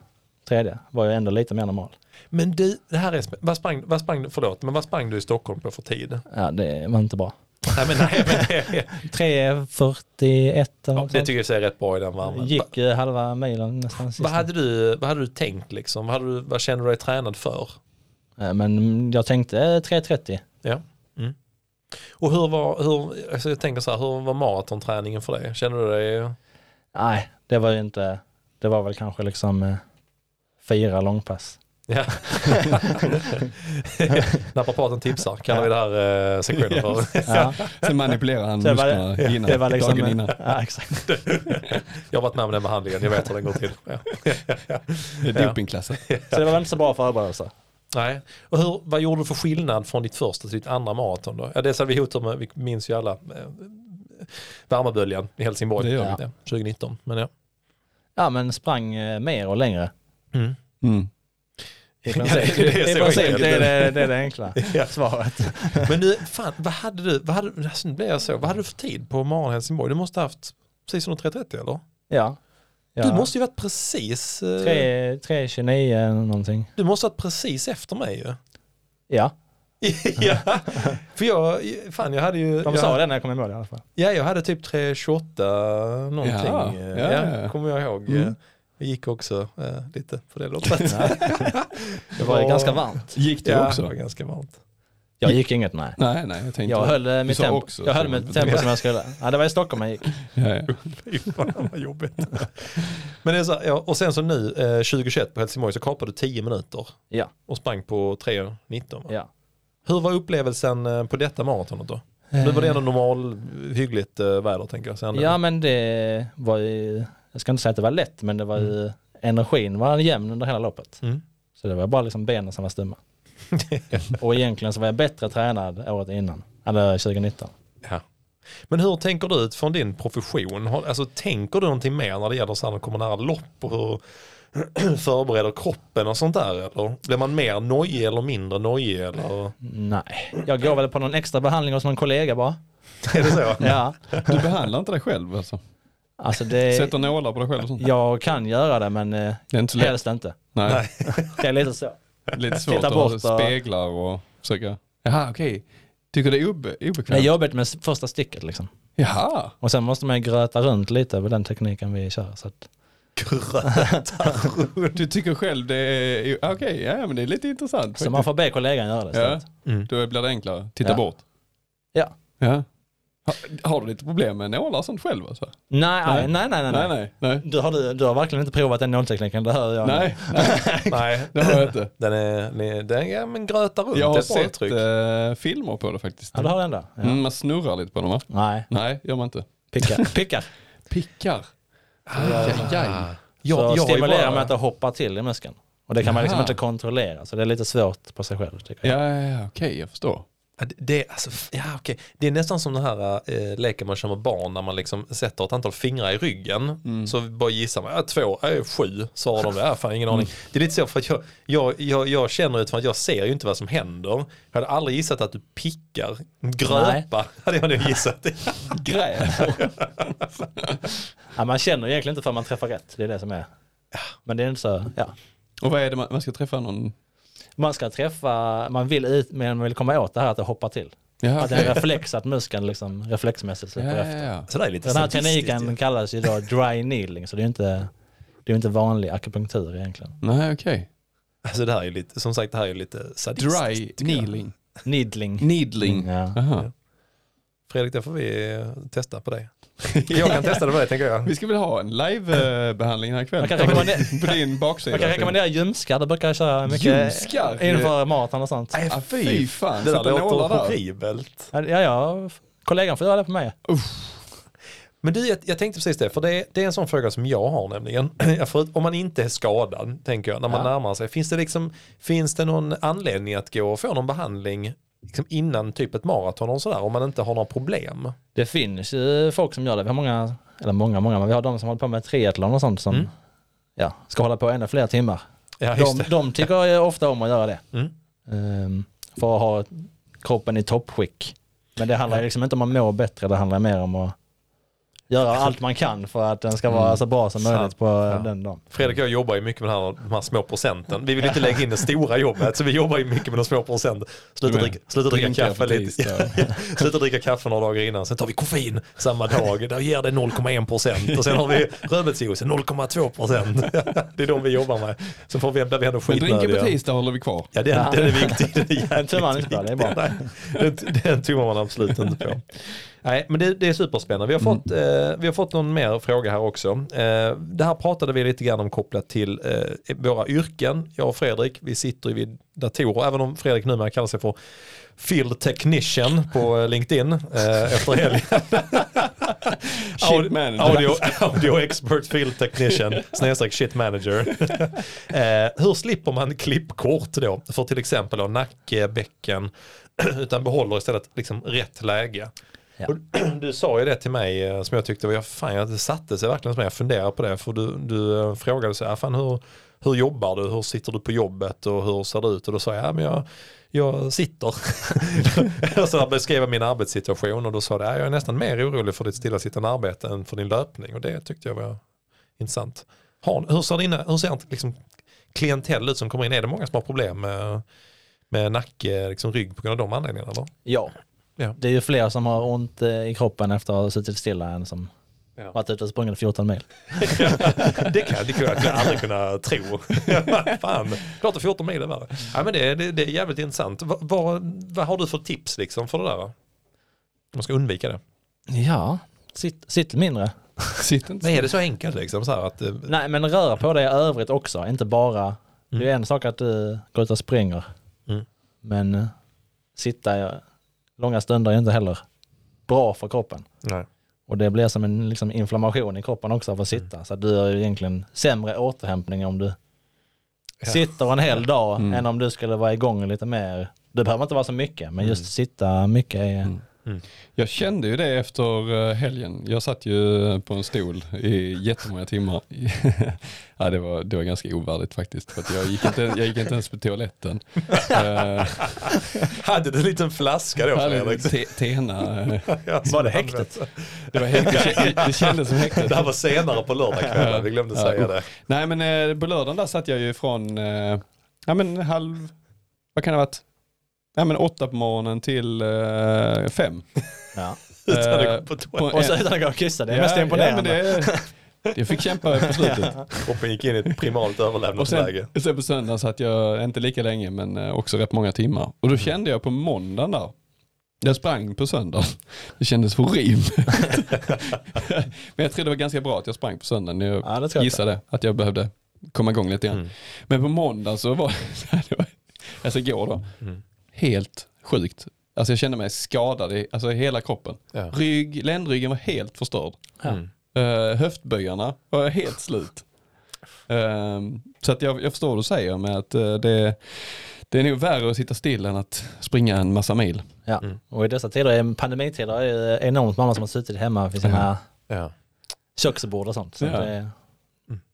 tredje var ju ändå lite mer normal. Men du, det här är, vad sprang, vad sprang, förlåt, men vad sprang du i Stockholm på för tid? Ja, det var inte bra. Nej, men, nej, men det, 3.41 eller ja, det tycker jag ser rätt bra i den värmen. Gick eh, halva milen nästan Vad hade, du, vad hade du tänkt liksom? Vad, du, vad kände du dig tränad för? Eh, Men jag tänkte 3.30. Ja. Mm. Och hur var, hur, alltså jag tänker så här, hur var maratonträningen för dig? Kände du dig, Nej, det var ju inte, det var väl kanske liksom eh, fyra långpass. Ja. (laughs) Naprapaten tipsar kallar vi det här eh, sektionen för. Ja. Sen manipulerar han (laughs) Det var det- musklerna innan, Det var liksom, dagen innan. ja, exakt. (laughs) Jag har varit med om den behandlingen, jag vet hur den går till. Ja. Det är dopingklassen. Så det var inte så bra förberedelse. Nej. Och hur, vad gjorde du för skillnad från ditt första till ditt andra maraton då? Ja, det hade vi hotat med, vi minns ju alla eh, värmeböljan i Helsingborg Det gör vi. ja, 2019. Men ja. Ja men sprang eh, mer och längre. Mm. Mm. Det- är det, enkla (laughs) Ja. svaret. (laughs) Men du, fan, vad hade du, vad hade, alltså, nu blev jag så, vad hade du för tid på morgon Helsingborg? Du måste ha haft precis under 3.30 eller? Ja. ja. Du måste ju varit precis, eh, 3.29 någonting. du måste ha varit precis efter mig ju. Ja, (laughs) ja, för jag, fan jag hade ju, de jag, sa det när jag kom i mål i alla fall. Ja, jag hade typ 3.28 någonting. Ja, eh, ja, ja, ja. kommer jag ihåg. Mm. Jag gick också eh, lite på det loppet. (laughs) (laughs) Det var ju ganska varmt. Gick det ja, det också? var ganska varmt. Jag gick inget nej. Nej, nej, jag tänkte... Jag höll eh, mitt tempo, också jag höll mitt tempo som jag skulle. Ja, det var i Stockholm jag gick. Ja, ja. (laughs) Fy fan vad jobbigt. Men det är så, ja, och sen så nu eh, 2021 på Helsingborg så kapade du 10 minuter Ja, och sprang på 3.19. va? ja. Hur var upplevelsen eh, på detta maratonet då? Nu var det ändå normal, hyggligt eh, väder tänker jag. Sen, Ja men det var ju, jag ska inte säga att det var lätt men det var ju, energin var jämn under hela loppet. Mm. Så det var bara liksom benen som var stumma. (laughs) och egentligen så var jag bättre tränad året innan, eller 2019. Ja. Men hur tänker du utifrån din profession? Alltså, tänker du någonting mer när det gäller så här, när kommer nära lopp och hur (clears throat) förbereder kroppen och sånt där? Eller blir man mer nojig eller mindre nojig? Eller? Nej, jag går väl på någon extra behandling hos någon kollega bara. Är det så? (laughs) Ja, Du behandlar inte dig själv alltså? Alltså det, Sätter nålar på dig själv och sånt? jag kan göra det men eh, Det är inte lätt. helst inte. Nej. (laughs) Det är lite så. Lite (laughs) svårt Titta att bort och- speglar och försöka... Jaha, okej. Tycker det är obe Det är obekvämt? jobbigt med första sticket liksom. Jaha. Och sen måste man gröta runt lite med den tekniken vi kör. Så att, (laughs) Du tycker själv det är... Okej, ja men det är lite intressant. så man får be kollegan göra det. Så Ja. att, Mm. Då blir det enklare. Titta Ja. bort. Ja. Ja. Har, du lite problem med nålar och sånt själv alltså? nej, Nej. nej, nej, nej, nej. Nej. Du, har, du, du har verkligen inte provat den nåltekniken, det hör jag. Nej, (laughs) nej, Nej, (laughs) det har jag inte. den är, den är, ja, men grötar runt. Jag har sett eh, filmer på det faktiskt. Ja, du har den där. Ja. Mm, man snurrar lite på dem va? Nej, Nej, gör man inte. pickar. (laughs) pickar. Pickar. Ah. Aj, aj. Jag, så stimulerar bara- med att det hoppar till i muskeln. Och det kan man liksom inte kontrollera, så det är lite svårt på sig själv. Tycker jag. Ja, ja, ja okej, jag förstår. Det- alltså, ja, okej. det är nästan som den här eh, leken man kör med barn när man liksom sätter ett antal fingrar i ryggen. Mm. Så bara gissar man, ja, två, ja, sju, svarar de. Ja, fan ingen aning. Det är lite så för att jag, jag, jag, jag känner utifrån att jag ser ju inte vad som händer. Jag hade aldrig gissat att du pickar. Gröpa hade jag nog gissat. (laughs) Gräs. Ja, man känner egentligen inte för man träffar rätt, det är det som är. Men det är inte så, ja. Och vad är det man, man ska träffa någon? Man ska träffa, man vill, ut, men man vill komma åt det här att det hoppar till. Ja, Att det är en reflex, att muskeln liksom reflexmässigt ja, släpper ja, efter. ja. Så det är lite Den här tekniken ju. kallas ju då (laughs) dry needling, så det är inte, det är inte vanlig akupunktur egentligen. Nej, okej. Alltså det här är ju lite, som sagt det här är ju lite sadistiskt. Dry jag. needling. Needling. Needling. Ja. Aha. Fredrik, det får vi testa på dig. (laughs) jag kan testa det på dig tänker jag. Vi ska väl ha en live-behandling här ikväll? Man kan rekommendera- (laughs) På din baksida. Man kan rekommendera ljumskar, det brukar jag köra mycket Ljumskar? inför maraton och sånt. Nej, Ah, fy fan, Det där låter horribelt. Ja, ja, kollegan får göra det på mig. Men du, jag, jag tänkte precis det, för det, det är en sån fråga som jag har nämligen. (clears throat) Om man inte är skadad, tänker jag, när man Ja. närmar sig, finns det, liksom, finns det någon anledning att gå och få någon behandling liksom innan typ ett maraton och sådär, om man inte har några problem? Det finns ju folk som gör det. Vi har många, eller många, många, men vi har de som håller på med triathlon och sånt som Mm. ja, ska hålla på ännu fler timmar. Ja, De, de tycker ofta om att göra det. Mm. Ehm, för att ha kroppen i toppskick. Men det handlar liksom inte om att må bättre, det handlar mer om att göra allt man kan för att den ska vara Mm. så bra som Sant. möjligt på Ja. den dagen. Fredrik och jag jobbar ju mycket med den här, de här små procenten. Vi vill inte lägga in det stora jobbet, så vi jobbar ju mycket med de små procenten. Sluta dricka, sluta dricka kaffe lite. (laughs) Sluta dricka kaffe några dagar innan, sen tar vi koffein samma dag. Där ger det 0,1 procent. Och sen har vi rödbetsjuice, 0,2 procent. (laughs) Det är de vi jobbar med. Så får vi, blir vi ändå Men drinken på skitnödiga. tisdag håller vi kvar. Ja, den, Ja. den är viktig. Den, är Den tummar man inte på, det är bra. (laughs) Nej, den, den tummar man absolut inte på. Nej, men det, det är superspännande. Vi har, Mm. fått, eh, vi har fått någon mer fråga här också. Eh, det här pratade vi lite grann om kopplat till eh, våra yrken. Jag och Fredrik, vi sitter ju vid datorer, även om Fredrik numera kallar sig för Field Technician på eh, LinkedIn eh, efter helgen. (laughs) (laughs) Shit manager. Audio, audio expert field technician, (laughs) snedstreck shit manager. eh, hur slipper man klippkort då för till exempel nacke, bäcken, (clears throat) utan behåller istället liksom rätt läge? Ja. Du sa ju det till mig eh, som jag tyckte var, ja, fan jag satte sig verkligen som jag funderade på det för du, du eh, frågade så här, fan hur, hur jobbar du, hur sitter du på jobbet och hur ser det ut? Och då sa jag, ja men jag, jag sitter. (laughs) och så beskrev jag min arbetssituation och då sa ja, jag är nästan mer orolig för ditt stillasittande arbete än för din löpning och det tyckte jag var intressant. Har, hur ser, dina, hur ser liksom, klientell ut som kommer in? Är det många som har problem med, med nacke, liksom rygg på grund av de anledningarna? Eller? Ja. Ja. Det är ju fler som har ont eh, i kroppen efter att ha suttit stilla än som Ja. varit ute och sprungit 14 mil. (laughs) det kan det kan jag aldrig kunna tro. (laughs) Fan, klart att 14 mil är värre. Ja, men det, det, det är jävligt intressant. Vad, vad, vad har du för tips liksom för det där? Man ska undvika det. Ja, sitt, sitt mindre. (laughs) Sitt inte Men är det så enkelt liksom? Så här att, eh, Nej men röra på dig övrigt också, inte bara. Det är en sak att du går ut och springer. Mm. Men eh, sitta långa stunder är inte heller bra för kroppen. nej. Och det blir som en liksom, inflammation i kroppen också av att sitta. Så att du har egentligen sämre återhämtning om du Ja. sitter en hel dag Mm. än om du skulle vara igång lite mer. Det behöver inte vara så mycket, men just sitta mycket är... Mm. Jag kände ju det efter eh, helgen. Jag satt ju på en stol i jättemånga timmar. (laughs) ja, det, var, det var ganska ovärdigt faktiskt. För att jag, gick inte, jag gick inte ens på toaletten. (laughs) Eh, Hade du en liten flaska då Fredrik? te- Tena. (laughs) Var det häktet? Det, var helt, det, kä- det kändes som häktet. Det här var senare på lördagskvällen, vi glömde säga det. Nej men eh, på lördagen där satt jag ju från, ja men halv, vad kan det ha varit? Ja men åtta på morgonen till eh, fem. (laughs) Ja. (laughs) Utan att Eh, gå på toa. på Och så utan att gå och kissa, det är Ja, mest Ja, imponerande. men det, jag fick kämpa på (laughs) slutet. Kroppen gick in i ett primalt Och sen, överlevnadsläge. sen på söndagen satt jag, inte lika länge men eh, också rätt många timmar. Och då kände jag på måndagen där, jag sprang på söndagen. Det kändes horribelt. men jag tror det var ganska bra att jag sprang på söndagen. Jag Ja, det tror jag. gissade att jag behövde komma igång lite grann. Mm. Men på måndagen så var det var, alltså igår då, Mm. Helt sjukt. Alltså jag kände mig skadad i alltså hela kroppen. Ja. Rygg, ländryggen var helt förstörd. Ja. Mm. Uh, höftböjarna var helt slut. Ehm, så att jag, jag förstår vad du säger med att eh, det, det är nog värre att sitta still än att springa en massa mil. Ja. Mm. Och i dessa tider, pandemitider, är det enormt många som har suttit hemma vid sina Ja. köksbord och sånt. Så Ja. det,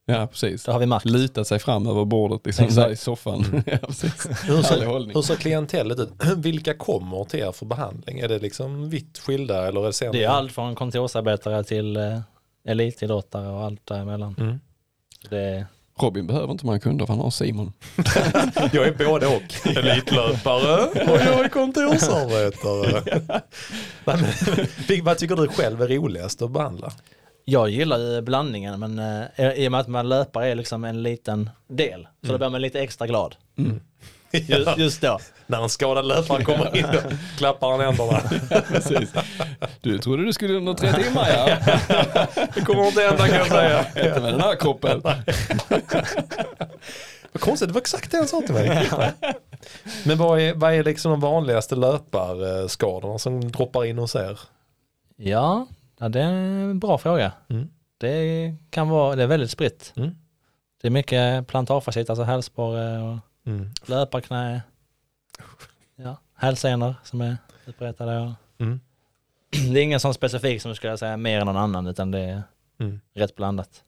Ja, precis. det har vi märkt. Luta sig fram över bordet liksom, Exakt. där i soffan. (laughs) ja, precis. Hur ser, hur ser klientellet ut? (clears throat) Vilka kommer till er för behandling? Är det liksom vitt skilda eller är det? Det är allt från kontorsarbetare till eh, elitidrottare och allt däremellan. Mm. Det, Robin behöver inte många kunder för han har Simon. (laughs) Jag är både och. (laughs) Elitlöpare och jag är kontorsarbetare. Men, Vad tycker du själv är roligast att behandla? Jag gillar ju blandningen men eh, i och med att man löpare är liksom en liten del så då blir man lite extra glad. Just, just då. När en skadad löpare kommer in och klappar han händerna. (laughs) Precis. Du trodde du skulle under tre timmar ja. (laughs) Det kommer inte hända kan jag säga. (laughs) Inte med den här kroppen. Vad konstigt, det var exakt det han sa till mig. Men vad är, vad är liksom de vanligaste löparskadorna som droppar in hos er? Ja, ja, det är en bra fråga. Mm. Det kan vara, det är väldigt spritt. Mm. Det är mycket plantarfascit, alltså hälsporre och Mm. löparknä. Ja, hälsenor som är utbredda. Och Mm. (clears throat) det är ingen sån specifik som skulle jag säga mer än någon annan utan det är Mm. rätt blandat.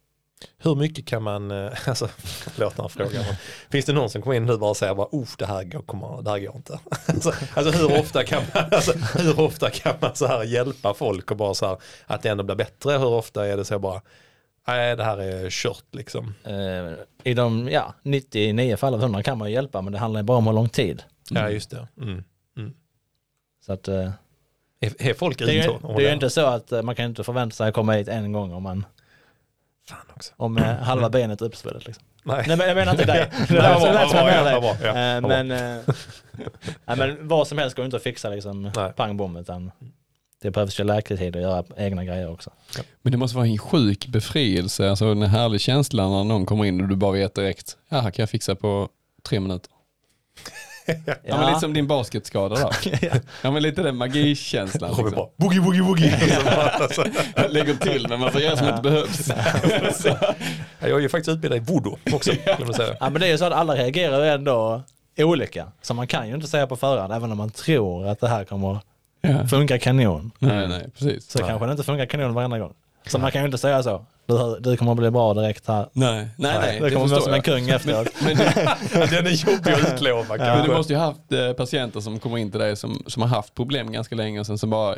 Hur mycket kan man, eh, (laughs) alltså förlåt den här frågan, finns det någon som kommer in nu och bara säger bara, det här går, kommer, det här går inte. (laughs) alltså, alltså hur ofta kan man, (laughs) alltså, hur ofta kan man så här hjälpa folk och bara så här, att det ändå blir bättre, hur ofta är det så bara, nej det här är kört liksom. Eh, I de ja, 99 fall av 100 kan man hjälpa men det handlar bara om hur lång tid. Ja just det. Mm. Så att, eh, Är, är folk det, är det är ju inte så att man kan inte förvänta sig att komma hit en gång om, man. Om eh, halva benet är uppsvullet. Liksom. Nej. Nej men jag menar inte dig. (laughs) Det lät bra, som jag bra, ja, Eh. Men, eh, (laughs) nej, men vad som helst går inte att fixa liksom Nej. pang bom utan det behövs ju läkartid att göra egna grejer också. Men det måste vara en sjuk befrielse, alltså en härlig känsla när någon kommer in och du bara vet direkt, ja här kan jag fixa på tre minuter. Ja, men lite som din basketskada då. (laughs) ja men lite den magikänslan. Robin Liksom. bara boogie, boogie, boogie. (laughs) Lägger till men man får göra som det behövs. (laughs) Jag är ju faktiskt utbildad i voodoo också. Kan man säga. Ja men det är ju så att alla reagerar ändå olika. Så man kan ju inte säga på förhand, även om man tror att det här kommer Ja. funka kanon. Nej nej precis. Så Nej. kanske det inte funkar kanon varenda gång. Så man kan ju inte säga så. Du, du kommer bli bra direkt här. Nej nej nej. du det kommer vara som en kung efteråt. (laughs) Den är jobbig att utlova Men kanske. du måste ju ha haft eh, patienter som kommer in till dig som, som har haft problem ganska länge och sen så bara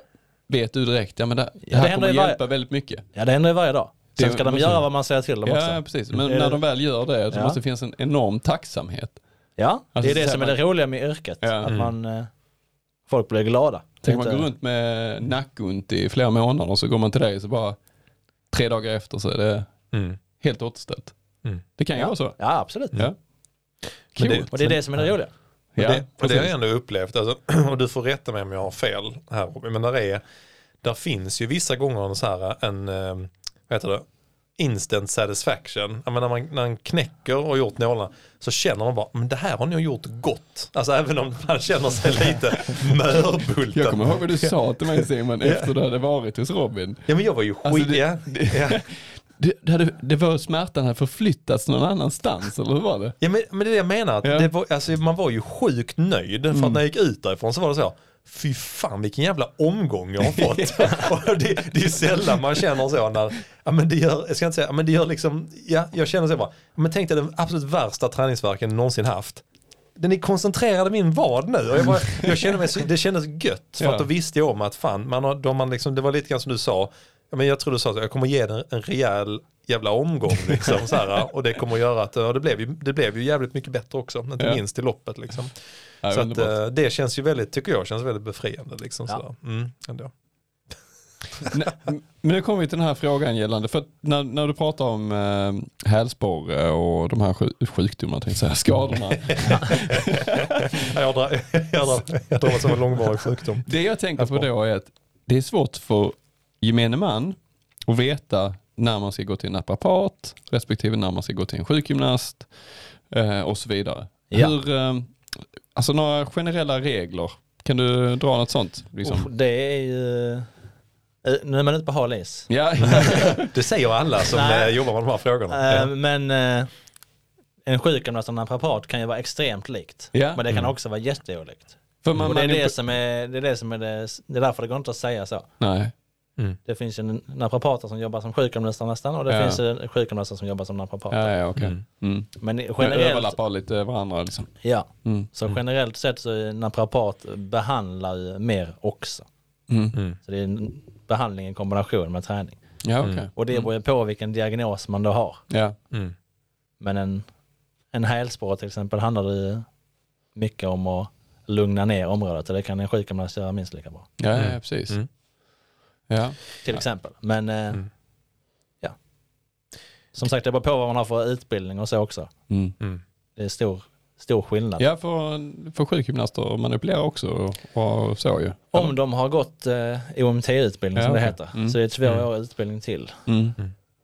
vet du direkt, ja men det, det det här händer kommer ju varje- hjälpa väldigt mycket. Ja det händer ju varje dag. Sen Det ska de göra vad man säger till dem Ja också. precis, men Det är när det. de väl gör det så Ja. måste det finnas en enorm tacksamhet. Ja, det Alltså, är det som är här det roliga med yrket. Ja. Att Mm. man, eh, folk blir glada. Tänk man går runt med nackont i flera månader och så går man till dig och så bara tre dagar efter så är det Mm. helt återställt. Mm. Det kan ju Ja. vara så. Ja absolut. Ja. Kul. det- Och det är det som är det roliga. Och Ja, det, och det har precis. jag ändå upplevt, alltså, (clears throat) och du får rätta mig om jag har fel här men där, är, där finns ju vissa gånger en, så här, en eh, vad heter det, instant satisfaction. Jag menar, när, man, när man knäcker och gjort nålarna så känner man bara, men det här har ni gjort gott. Alltså även om man känner sig lite mörbultad. Jag kommer ihåg vad du sa till mig Simon efter du hade varit hos Robin. Ja men jag var ju skit, Alltså, det- ja. (laughs) Det, det, hade, det var smärtan hade förflyttats någon annanstans eller hur var det? Ja men, men det är det jag menar, att Ja. det var, alltså, man var ju sjukt nöjd för att när jag gick ut därifrån så var det så Fy fan vilken jävla omgång jag har fått. (laughs) (laughs) det, det är sällan man känner så när, ja men det gör, jag ska inte säga, men det gör liksom, ja jag känner så bara, men tänk dig den absolut värsta träningsverken någonsin haft. Den är koncentrerad i min vad nu och jag, bara, jag kände mig, det kändes gött för Ja. att då visste jag om att fan, man har, då man liksom, det var lite grann som du sa, ja, men jag tror du sa att jag kommer ge den en rejäl jävla omgång liksom, så här, och det kommer att göra att, och det blev ju, det blev ju jävligt mycket bättre också, inte Ja. minst i loppet liksom. Ja, så att, eh, det känns ju väldigt, tycker jag, känns väldigt befriande liksom Ja. sådär. Mm, ändå. Nej, Men nu kommer vi till den här frågan gällande, för när, när du pratar om eh, hälsporre och de här sju- sjukdomarna, tänkte jag säga, skadorna. Ja, (laughs) jag det som en långvarig sjukdom. Det jag tänker på då är att det är svårt för gemene man att veta när man ska gå till en naprapat respektive när man ska gå till en sjukgymnast eh, och så vidare. Ja. Hur, eh, alltså några generella regler, kan du dra något sånt? Liksom? Usch, det är ju... eh, Nu är man ute på hal is. Ja, (laughs) Det säger alla som Nej. eh, jobbar med de här frågorna. Ja. Men eh, en sjukgymnast och en naprapat kan ju vara extremt likt. Ja. Men det kan Mm. också vara jätteolikt. för man, och det är man det, som är, det är det som är det, det är därför det går inte att säga så. Nej, Det finns ju naprapater som jobbar som sjukgymnaster nästan och det Ja. finns ju sjukgymnaster som jobbar som naprapater. ja, ja okej. Mm. Mm. Men De generellt, överlappar lite varandra liksom. ja, Mm. så generellt sett så är naprapat behandlar ju mer också. Mm. Mm. Så det är en behandling i kombination med träning. Ja. Mm. Och det beror ju på vilken diagnos man då har. Ja. Mm. Men en, en hälsporre till exempel handlar det ju mycket om att lugna ner området och det kan en sjukgymnast göra minst lika bra. Ja, ja, Mm. precis. Ja. Till exempel. Men eh, Mm. ja. Som sagt det beror på vad man har för utbildning och så också. Mm. Mm. Det är stor, stor skillnad. Ja, för, för sjukgymnaster manipulerar också och, så ju. Om de har gått eh, OMT-utbildning Ja, som det heter. Mm. Så det är två Mm. år utbildning till. Mm.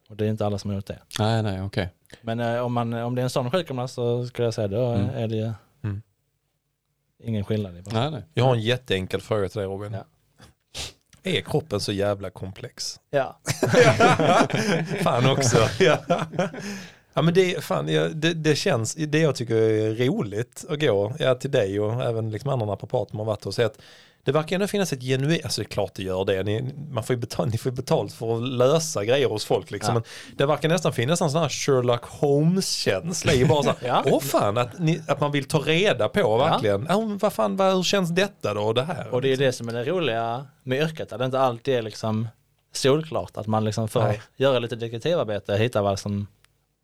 Och det är inte alla som har gjort det. Nej, nej, okej. Men eh, om, man, om det är en sån sjukgymnast så skulle jag säga då Mm. är det ju ingen skillnad. Nej, nej. Jag har en jätteenkel fråga till dig Robin. Ja. Är kroppen så jävla komplex? Ja. (laughs) fan också. (laughs) ja. ja men det, fan, ja, det, det känns, det jag tycker är roligt att gå ja, till dig och även liksom andra naprapater man varit hos. är att Det verkar ändå finnas ett genuint, alltså det är klart det gör det, ni, man får ju betalt, ni får betalt för att lösa grejer hos folk liksom. Ja. Men det verkar nästan finnas en sån här Sherlock Holmes-känsla i bara så här, Ja. åh fan, att, ni, att man vill ta reda på verkligen, ja. vad fan, vad, hur känns detta då, det här? Och det är det som är det roliga med yrket, att det inte alltid är liksom solklart. Att man liksom får Nej. göra lite detektivarbete och hitta vad, som,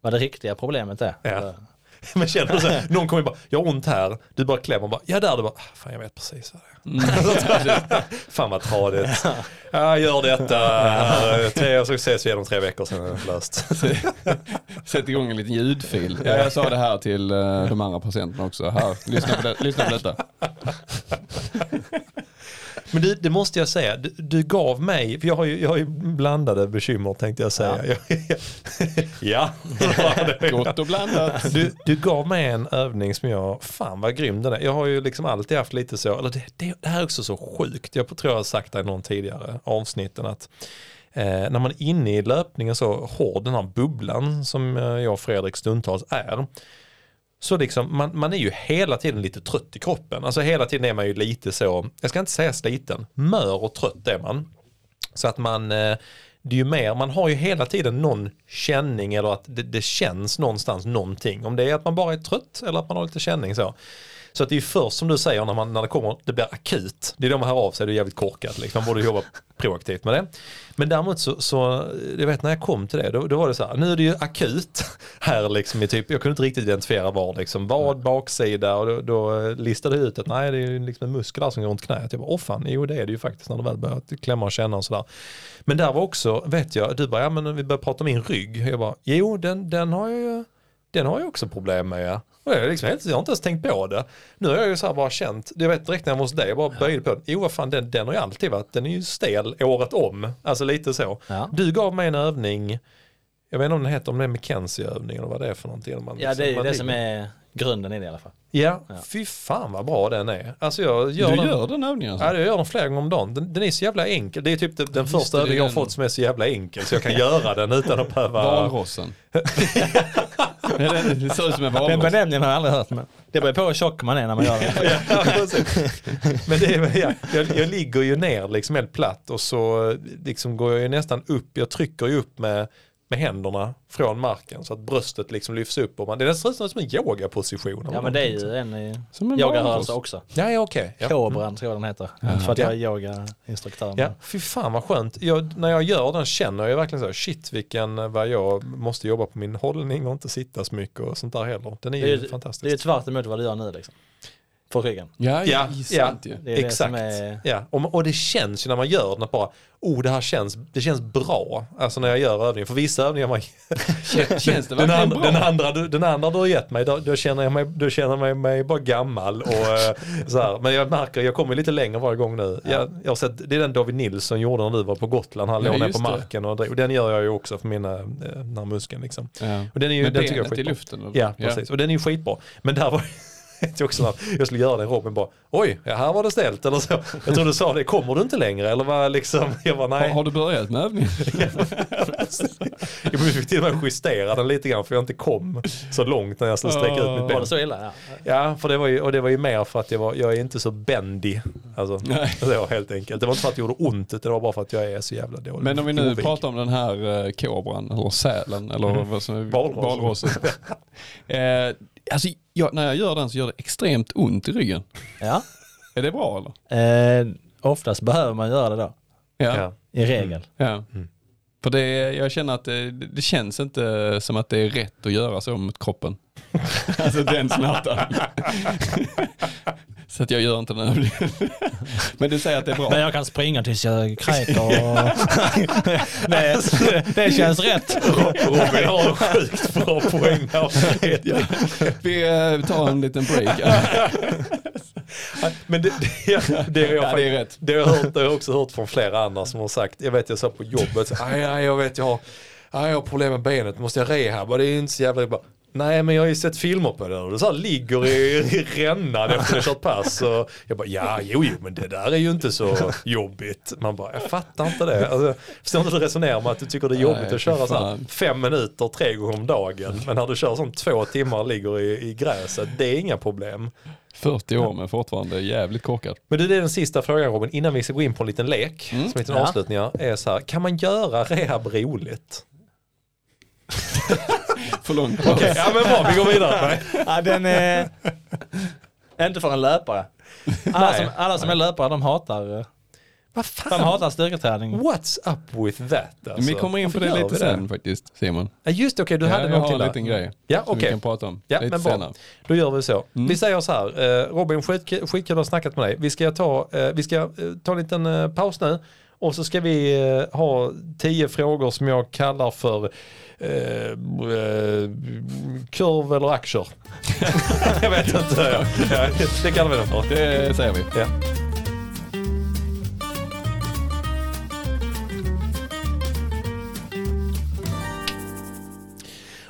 vad det riktiga problemet är. Ja. (laughs) Men känner du så här, någon kommer bara, jag har ont här, du bara klämmer och bara, ja där, du bara, "Ah, fan jag vet precis vad det är. (laughs) fan vad tradigt. Ja, gör detta, tre, så ses vi om tre veckor, sen är det löst. (laughs) Sätt igång en liten ljudfil. Ja, jag sa det här till eh, de andra patienterna också. Här, lyssna på, det, lyssna på detta. Men du, det måste jag säga, du, du gav mig, för jag har, ju, jag har ju blandade bekymmer tänkte jag säga. Ja, (laughs) ja. (laughs) Gott och blandat. Du, du gav mig en övning som jag, fan vad grym den är. Jag har ju liksom alltid haft lite så, eller det, det, det här är också så sjukt, jag tror jag har sagt det i någon tidigare avsnitten att eh, när man är inne i löpningen så hård den här bubblan som eh, jag och Fredrik stundtals är. Så liksom, man, man är ju hela tiden lite trött i kroppen. Alltså hela tiden är man ju lite så, jag ska inte säga sliten, mör och trött är man. Så att man, eh, det är ju mer, man har ju hela tiden någon känning eller att det, det känns någonstans någonting. Om det är att man bara är trött eller att man har lite känning så. Så att det är ju först som du säger när, man, när det kommer, det blir akut. Det är då man hör av sig, det är jävligt korkat. Liksom. Man borde jobba proaktivt med det. Men däremot så, så, jag vet när jag kom till det, då, då var det så här, nu är det ju akut (laughs) här liksom i typ, jag kunde inte riktigt identifiera var liksom, vad, baksida och då, då listade jag ut att nej det är ju liksom en muskel där som går runt knät. Jag bara, åh fan, jo det är det ju faktiskt när du väl börjar klämma och känna och sådär. Men där var också, vet jag, du bara, ja men vi börjar prata om min rygg. Jag bara, jo den, den har jag ju, den har jag också problem med. Och jag, liksom jag har inte ens tänkt på det. Nu har jag ju så här bara känt, jag vet direkt när jag var hos dig, jag bara böjde på den. Jo vad fan den, den har ju alltid varit, den är ju stel året om. Alltså lite så. Ja. Du gav mig en övning, jag vet inte om den heter, om det är McKenzie-övning eller vad det är för någonting. Man Ja, det är man det som är grunden i det i alla fall. Ja, Ja. fy fan vad bra den är. Alltså jag gör Du den. gör den övningen alltså? Ja, jag gör den flera gånger om dagen. Den, den är så jävla enkel. Det är typ den, den första övningen jag har den. fått som är så jävla enkel. Så jag kan (laughs) göra den utan att behöva... Valrossen. (laughs) Den- det ser ut som en Den valross. benämningen har jag aldrig hört men det beror på hur tjock man är när man gör det. (laughs) Ja. Men det är, ja, jag, jag ligger ju ner liksom helt platt och så liksom går jag ju nästan upp, jag trycker ju upp med, med händerna från marken så att bröstet liksom lyfts upp. Och man, det är nästan som en yogaposition. Ja men det är ju en i Som en yogarörelse också. Ja, ja okej. Ja. Kobran tror jag den heter. För att jag är yogainstruktör. Ja, fy fan vad skönt. Jag, när jag gör den känner jag verkligen så, shit vilken, vad jag måste jobba på min hållning och inte sitta så mycket och sånt där heller. Den är Det är ju ju det är fantastisk. tvärt emot vad du gör nu liksom. För ryggen. Ja, Ja, ja, ja. Det är det Exakt. är... Ja, och, och det känns ju när man gör den att bara, oh det här känns, det känns bra. Alltså när jag gör övningen. För vissa övningar man Känns det den, andra, bra? den, andra, du- den andra du har gett mig, då, då känner jag mig, då känner jag mig, mig bara gammal. Och, eh, så här. Men jag märker, jag kommer lite längre varje gång nu. Jag, jag har sett, det är den David Nilsson gjorde när du var på Gotland. Han Ja, låg ner på marken och, och den gör jag ju också för mina, eh, den här muskeln liksom. Ja. Och den är ju, Med den tycker jag är benet i luften? eller? Ja, precis. Och den är ju skitbra. Men där var vet (laughs) jag också när jag skulle göra den Robin bara, oj, ja, här var det ställt eller så. Jag tror du sa det, kommer du inte längre? Eller vad liksom, (laughs) jag bara Har, nej. har du börjat med övningen? (laughs) Jag fick till och med justera den lite grann för jag inte kom så långt när jag skulle sträcka ut mitt Var ben. det så illa? Ja. Ja, för det var ju, och det var ju mer för att jag, var, jag är inte så bendy. Alltså, Nej. det var helt enkelt. Det var inte för att det gjorde ont, det var bara för att jag är så jävla dålig. Men om vi nu Ovig. pratar om den här eh, kobran eller sälen eller vad som är Valrossen. Alltså, jag, när jag gör den så gör det extremt ont i ryggen. ja. (laughs) Är det bra eller? Eh, oftast behöver man göra det då. Ja. Ja. I regel. ja. Mm. För det, jag känner att det, det känns inte som att det är rätt att göra så mot kroppen. (laughs) alltså den smärtan. Så att jag gör inte den övningen. (laughs) Men du säger att det är bra. Men jag kan springa tills jag kräker och... (laughs) det, det känns rätt. Robin har en sjukt bra poäng. (laughs) Ja. Vi eh, tar en liten break. Men det, det, det, har jag Ja, faktiskt- det är rätt. Det har, jag hört, det har jag också hört från flera andra som har sagt, jag vet jag sa på jobbet, så, aj, aj, jag vet jag har, aj, jag har problem med benet, måste jag rehabba, det är inte så jävla, jag bara, nej men jag har ju sett filmer på det, och du så här, ligger i, i rännan efter att ha kört pass och jag bara, ja jo jo men det där är ju inte så jobbigt. Man bara, jag fattar inte det. Alltså, jag förstår inte hur du resonerar med att du tycker det är jobbigt Nej, att köra så här, fem minuter tre gånger om dagen, men när du kör som två timmar och ligger i, i gräset, det är inga problem. 40 år men fortfarande jävligt korkad. Men det är den sista frågan Robin, innan vi ska gå in på en liten lek, som heter en Ja. avslutning, är så här, kan man göra rehab roligt? (laughs) För långt. Okej, ja men bra, vi går vidare. Ja, den är... Inte för en löpare. Alla som, alla som är löpare de hatar, eh, Vad de fan, hatar styrketräning. what's up with that? Alltså? Vi kommer in på det lite sen faktiskt, Simon. Ja, just det, okej, du Ja, hade jag någonting har en där. liten grej Ja, som vi kan prata om Ja, lite men bra. senare. Då gör vi så. Mm. Vi säger så här, eh, Robin, skitkul att ha snackat med dig. Vi ska ta, eh, vi ska ta en liten paus nu och så ska vi ha tio frågor som jag kallar för Eh, eh, kurv eller aktier. (laughs) jag vet inte. Ja, det kallar vi det för. Det säger vi. Ja.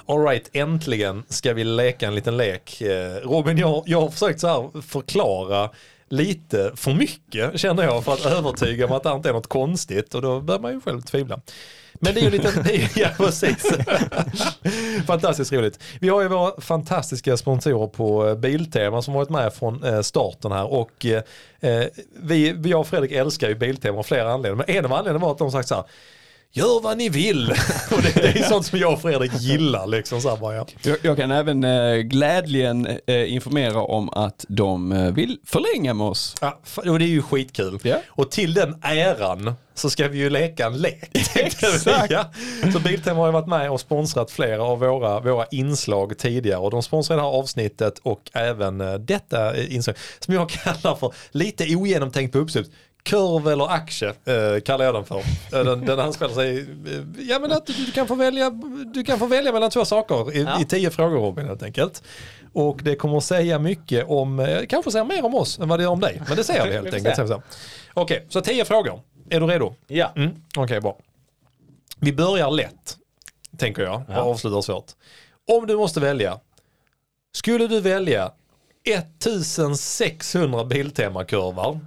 Alright, äntligen ska vi leka en liten lek. Eh, Robin, jag, jag har försökt så förklara lite för mycket känner jag för att övertyga om att det inte är något konstigt och då börjar man ju själv tvivla. Men det är ju lite, (laughs) ja precis. (laughs) Fantastiskt roligt. Vi har ju våra fantastiska sponsorer på eh, Biltema som varit med från eh, starten här och eh, vi, jag och Fredrik älskar ju Biltema av flera anledningar. Men en av anledningarna var att de sagt så här Gör vad ni vill! (laughs) och det, det är sånt som jag och Fredrik gillar. Liksom, så här bara, ja. Jag, jag kan även eh, glädligen eh, informera om att de eh, vill förlänga med oss. Ja, och det är ju skitkul. Ja. Och till den äran så ska vi ju leka en lek. (laughs) Exakt. ja. Så Biltema har ju varit med och sponsrat flera av våra, våra inslag tidigare. Och de sponsrar det här avsnittet och även eh, detta eh, inslag som jag (laughs) kallar för lite ogenomtänkt på uppslut. Kurv eller aktie eh, kallar jag den för. Eh, Den, den anspelar sig, eh, ja men att du, kan få välja, du kan få välja mellan två saker i, Ja. i tio frågor Robin helt enkelt. Och det kommer att säga mycket om, eh, kanske säga mer om oss än vad det gör om dig. Men det ser vi helt enkelt. Okej, så tio frågor. Är du redo? Ja. Mm, Okej, bra. Vi börjar lätt, tänker jag, och Ja. avslutar svårt. Om du måste välja, skulle du välja 1600 Biltema-kurvar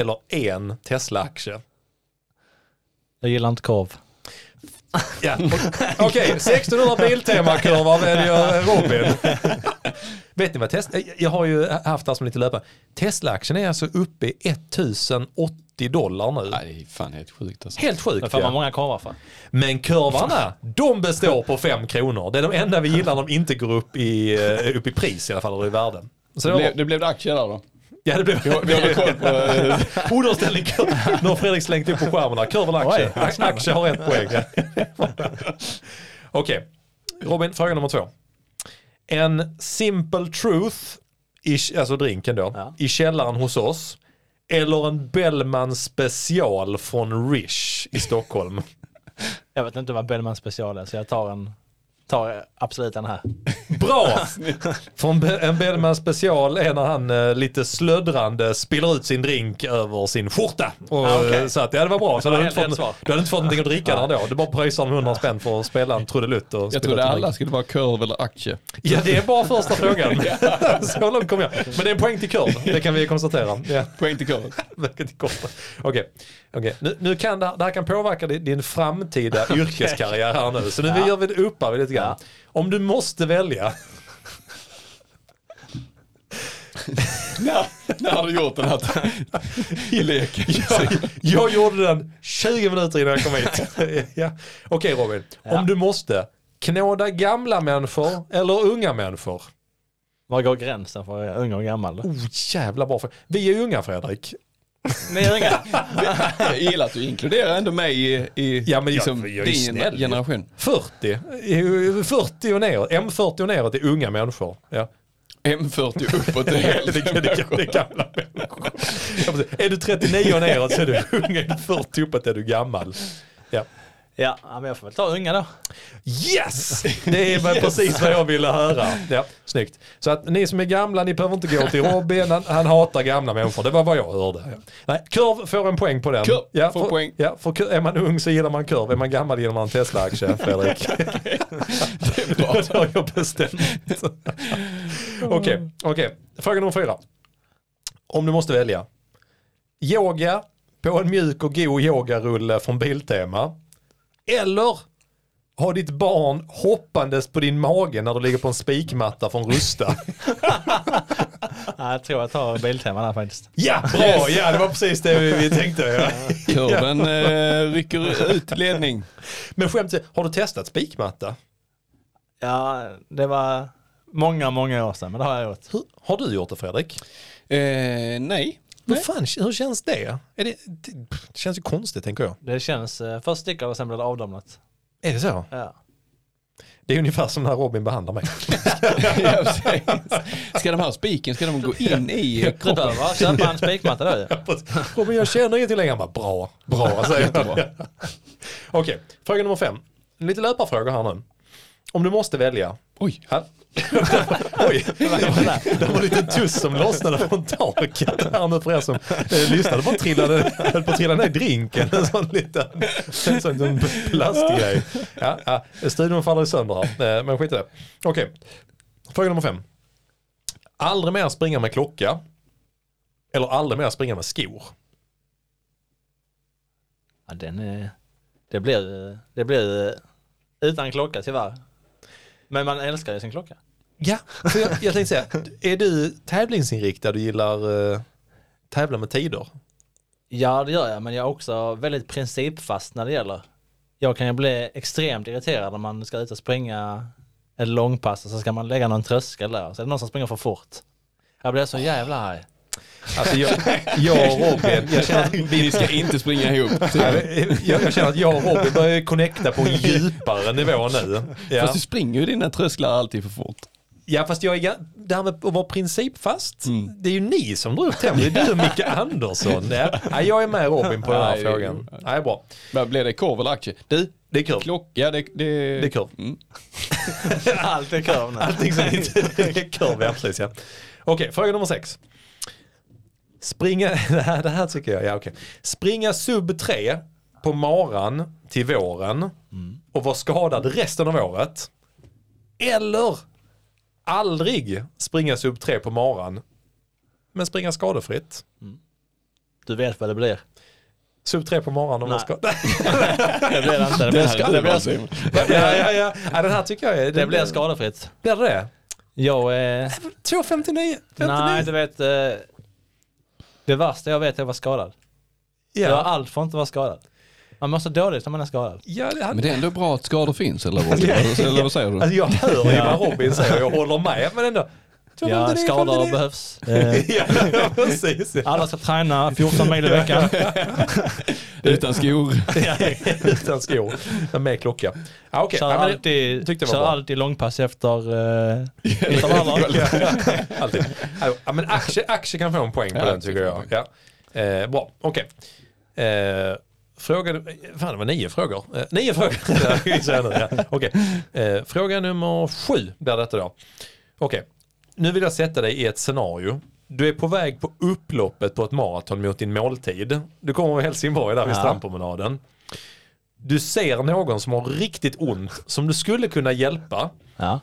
eller en Tesla-aktie? Jag gillar inte korv. Ja. Okej, 1600 Biltema-kurvar väljer Robin. (laughs) Vet ni vad Tesla, jag har ju haft det som lite löpare. Tesla-aktien är alltså uppe i 1080 dollar nu. Nej, det är fan helt sjukt alltså. Helt Det sjukt får man ja. många korvar för. Men kurvarna, de består på 5 kronor. Det är de enda vi gillar när de inte går upp i, eh, upp i pris i alla fall, eller i värden. Så det Det blev, det blev det aktier där då. Ja, det blev... Vi håller koll på... eh, Underställning kurv. Nu har Fredrik slängt upp på skärmen här. Kurv eller aktie? Oj. Aktie har ett poäng. (laughs) Okej, Robin, fråga nummer två. En Simple Truth, i, alltså drinken då, Ja. i källaren hos oss. Eller en Bellman special från Rish i Stockholm. Jag vet inte vad Bellman special är så jag tar en tar absolut den här. Bra! (laughs) Från en Bellman special är när han eh, lite slöddrande spiller ut sin drink över sin skjorta. Och, Ah, okej. eh, Så att, ja, det var bra. Så du, hade inte fått, du hade inte fått någonting att dricka där då. Du bara pröjsar med 100 spänn för att spela en trudelutt. Jag trodde alla drink. skulle vara kurv eller aktie. Ja, det är bara första frågan. (laughs) (laughs) Så långt kom jag. Men det är en poäng till kurv, det kan vi konstatera. Ja. Poäng till kurv. Okej, okej. nu, nu kan det, här- det här kan påverka din, din framtida yrkeskarriär här nu. Så nu Ja. gör vi det uppar vi lite grann. Om du måste välja, när, när har du gjort den här leken? jag, jag gjorde den 20 minuter innan jag kom hit. ja. Okej Robin, Ja. om du måste, knåda gamla människor eller unga människor? Var går gränsen för ung och gammal? Oh, jävla bra. för- Vi är unga Fredrik. Unga? Jag gillar att du inkluderar ändå mig i, i Ja, men jag- liksom, jag är din snäll. generation. 40, Eh, 40 och neråt, M40 och neråt är unga människor. Ja. M40 uppåt är (laughs) det, helt det, det, det är gamla människor. Är du 39 och neråt så är du ung, är du 40 uppåt är du gammal. Ja. Ja, men jag får väl ta unga då. Yes! Det är väl precis vad jag ville höra. Ja, snyggt. Så att ni som är gamla, ni behöver inte gå till Robin, han, han hatar gamla människor. Det var vad jag hörde. Ja. Nej, kurv får en poäng på den. Kurv ja, får för, poäng. Ja, för är man ung så gillar man kurv, är man gammal gillar man Tesla-aktie, (laughs) Fredrik. Det är bra. (laughs) det har jag bestämt. (laughs) Okej, okej. Fråga nummer fyra. Om du måste välja. Yoga på en mjuk och god yogarulle från Biltema. Eller ha ditt barn hoppandes på din mage när du ligger på en spikmatta från Rusta. (laughs) Ja, jag tror jag tar Biltema där faktiskt. Ja, bra! Ja, det var precis det vi, vi tänkte. Ja. Kurven eh, rycker ut ledning. Men skämt har du testat spikmatta? Ja, det var många, många år sedan, men det har jag gjort. Hur, har du gjort det Fredrik? Eh, nej. Hur, fan, hur känns det? Är det? Det känns ju konstigt tänker jag. Det känns, eh, först sticker och sen blir det avdomnat. Är det så? Ja. Det är ungefär som när Robin behandlar mig. (laughs) Ja, precis. ska de här spiken, ska de gå in i Du kroppen? behöver köpa en spikmatta då ju. (laughs) Robin jag känner ingenting längre. Han bara, bra, bra (laughs) säger Jättebra. Okej, fråga nummer fem. Lite löparfrågor här nu. Om du måste välja. Oj. Ja, Oj, det var en liten tuss som lossnade från taket här nu för er som eh, lyssnade. bara trillade, höll på att trilla ner i drinken. En sån liten, en sån liten plastgrej. Ja, ja, studion faller sönder här, eh, men skit i det. Okej, fråga nummer fem. Aldrig mer springa med klocka. Eller aldrig mer springa med skor. Ja, den är, det blir, eh, det blir utan klocka tyvärr. Men man älskar ju sin klocka. Ja, för jag, jag tänkte säga, är du tävlingsinriktad och gillar uh, tävla med tider? Ja det gör jag men jag är också väldigt principfast när det gäller. Jag kan ju bli extremt irriterad när man ska ut och springa ett långpass och så ska man lägga någon tröskel där. Så är det någon som springer för fort. Jag blir så jävla arg. Alltså jag, jag och Robin, jag känner att Vi ska inte springa ihop. jag, jag känner att jag och Robin börjar connecta på en djupare nivå nu. Ja, Fast du springer ju dina trösklar alltid för fort. ja fast jag är, det här med att vara principfast, Mm. det är ju ni som drar upp tempen. Det är du och Micke (laughs) Andersson. Ja. Ja, jag är med Robin på den här Nej, frågan. Nej, bra. Vad Blir det korv eller aktie? Du, Det är kul. klocka, det, det... Det är kul. Mm. (laughs) Allt är kurv nu. Allting som inte (laughs) är kurv, ja precis ja. Okej, fråga nummer sex. Springa, (laughs) det här, det här tycker jag, ja okej. Springa sub 3 på maran till våren och vara skadad resten av året. Eller aldrig springa sub 3 på maran men springa skadefritt. Du vet vad det blir. Sub 3 på maran och vara Nej. skadad. (laughs) Det blir det inte. Det blir, ska det det blir, ja, ja, ja. ja, den här tycker jag är... det blir skadefritt. Blir det det? Jag är... 2.59. Nej, du vet. Det värsta jag vet är att vara skadad. Jag har Ja, allt för att inte vara skadad. Man mår så dåligt när man är skadad. ja det hade Men det är ändå bra att skador finns, eller vad, eller vad säger du? Alltså jag hör ju Ja. vad Robin säger och jag håller med men ändå. Ja, skador behövs. Eh, (laughs) Ja, precis. Ja. Alla ska träna 14 mil i veckan. (laughs) Utan skor. (laughs) Utan skor, men med klocka. Ja, okej. Kör, Ja, alltid, tyckte kör alltid långpass efter uh, intervaller. Alltid. Ja, men aktie, aktie kan få en poäng på Ja, den tycker jag. Ja. Eh, bra, okej. Eh, fråga, fan det var nio frågor. Eh, nio frågor. Ja. Okej. Eh, fråga nummer sju blir detta då. Okej, nu vill jag sätta dig i ett scenario. Du är på väg på upploppet på ett maraton mot din måltid. Du kommer med Helsingborg där vid Ja. strandpromenaden. Du ser någon som har riktigt ont som du skulle kunna hjälpa. Ja.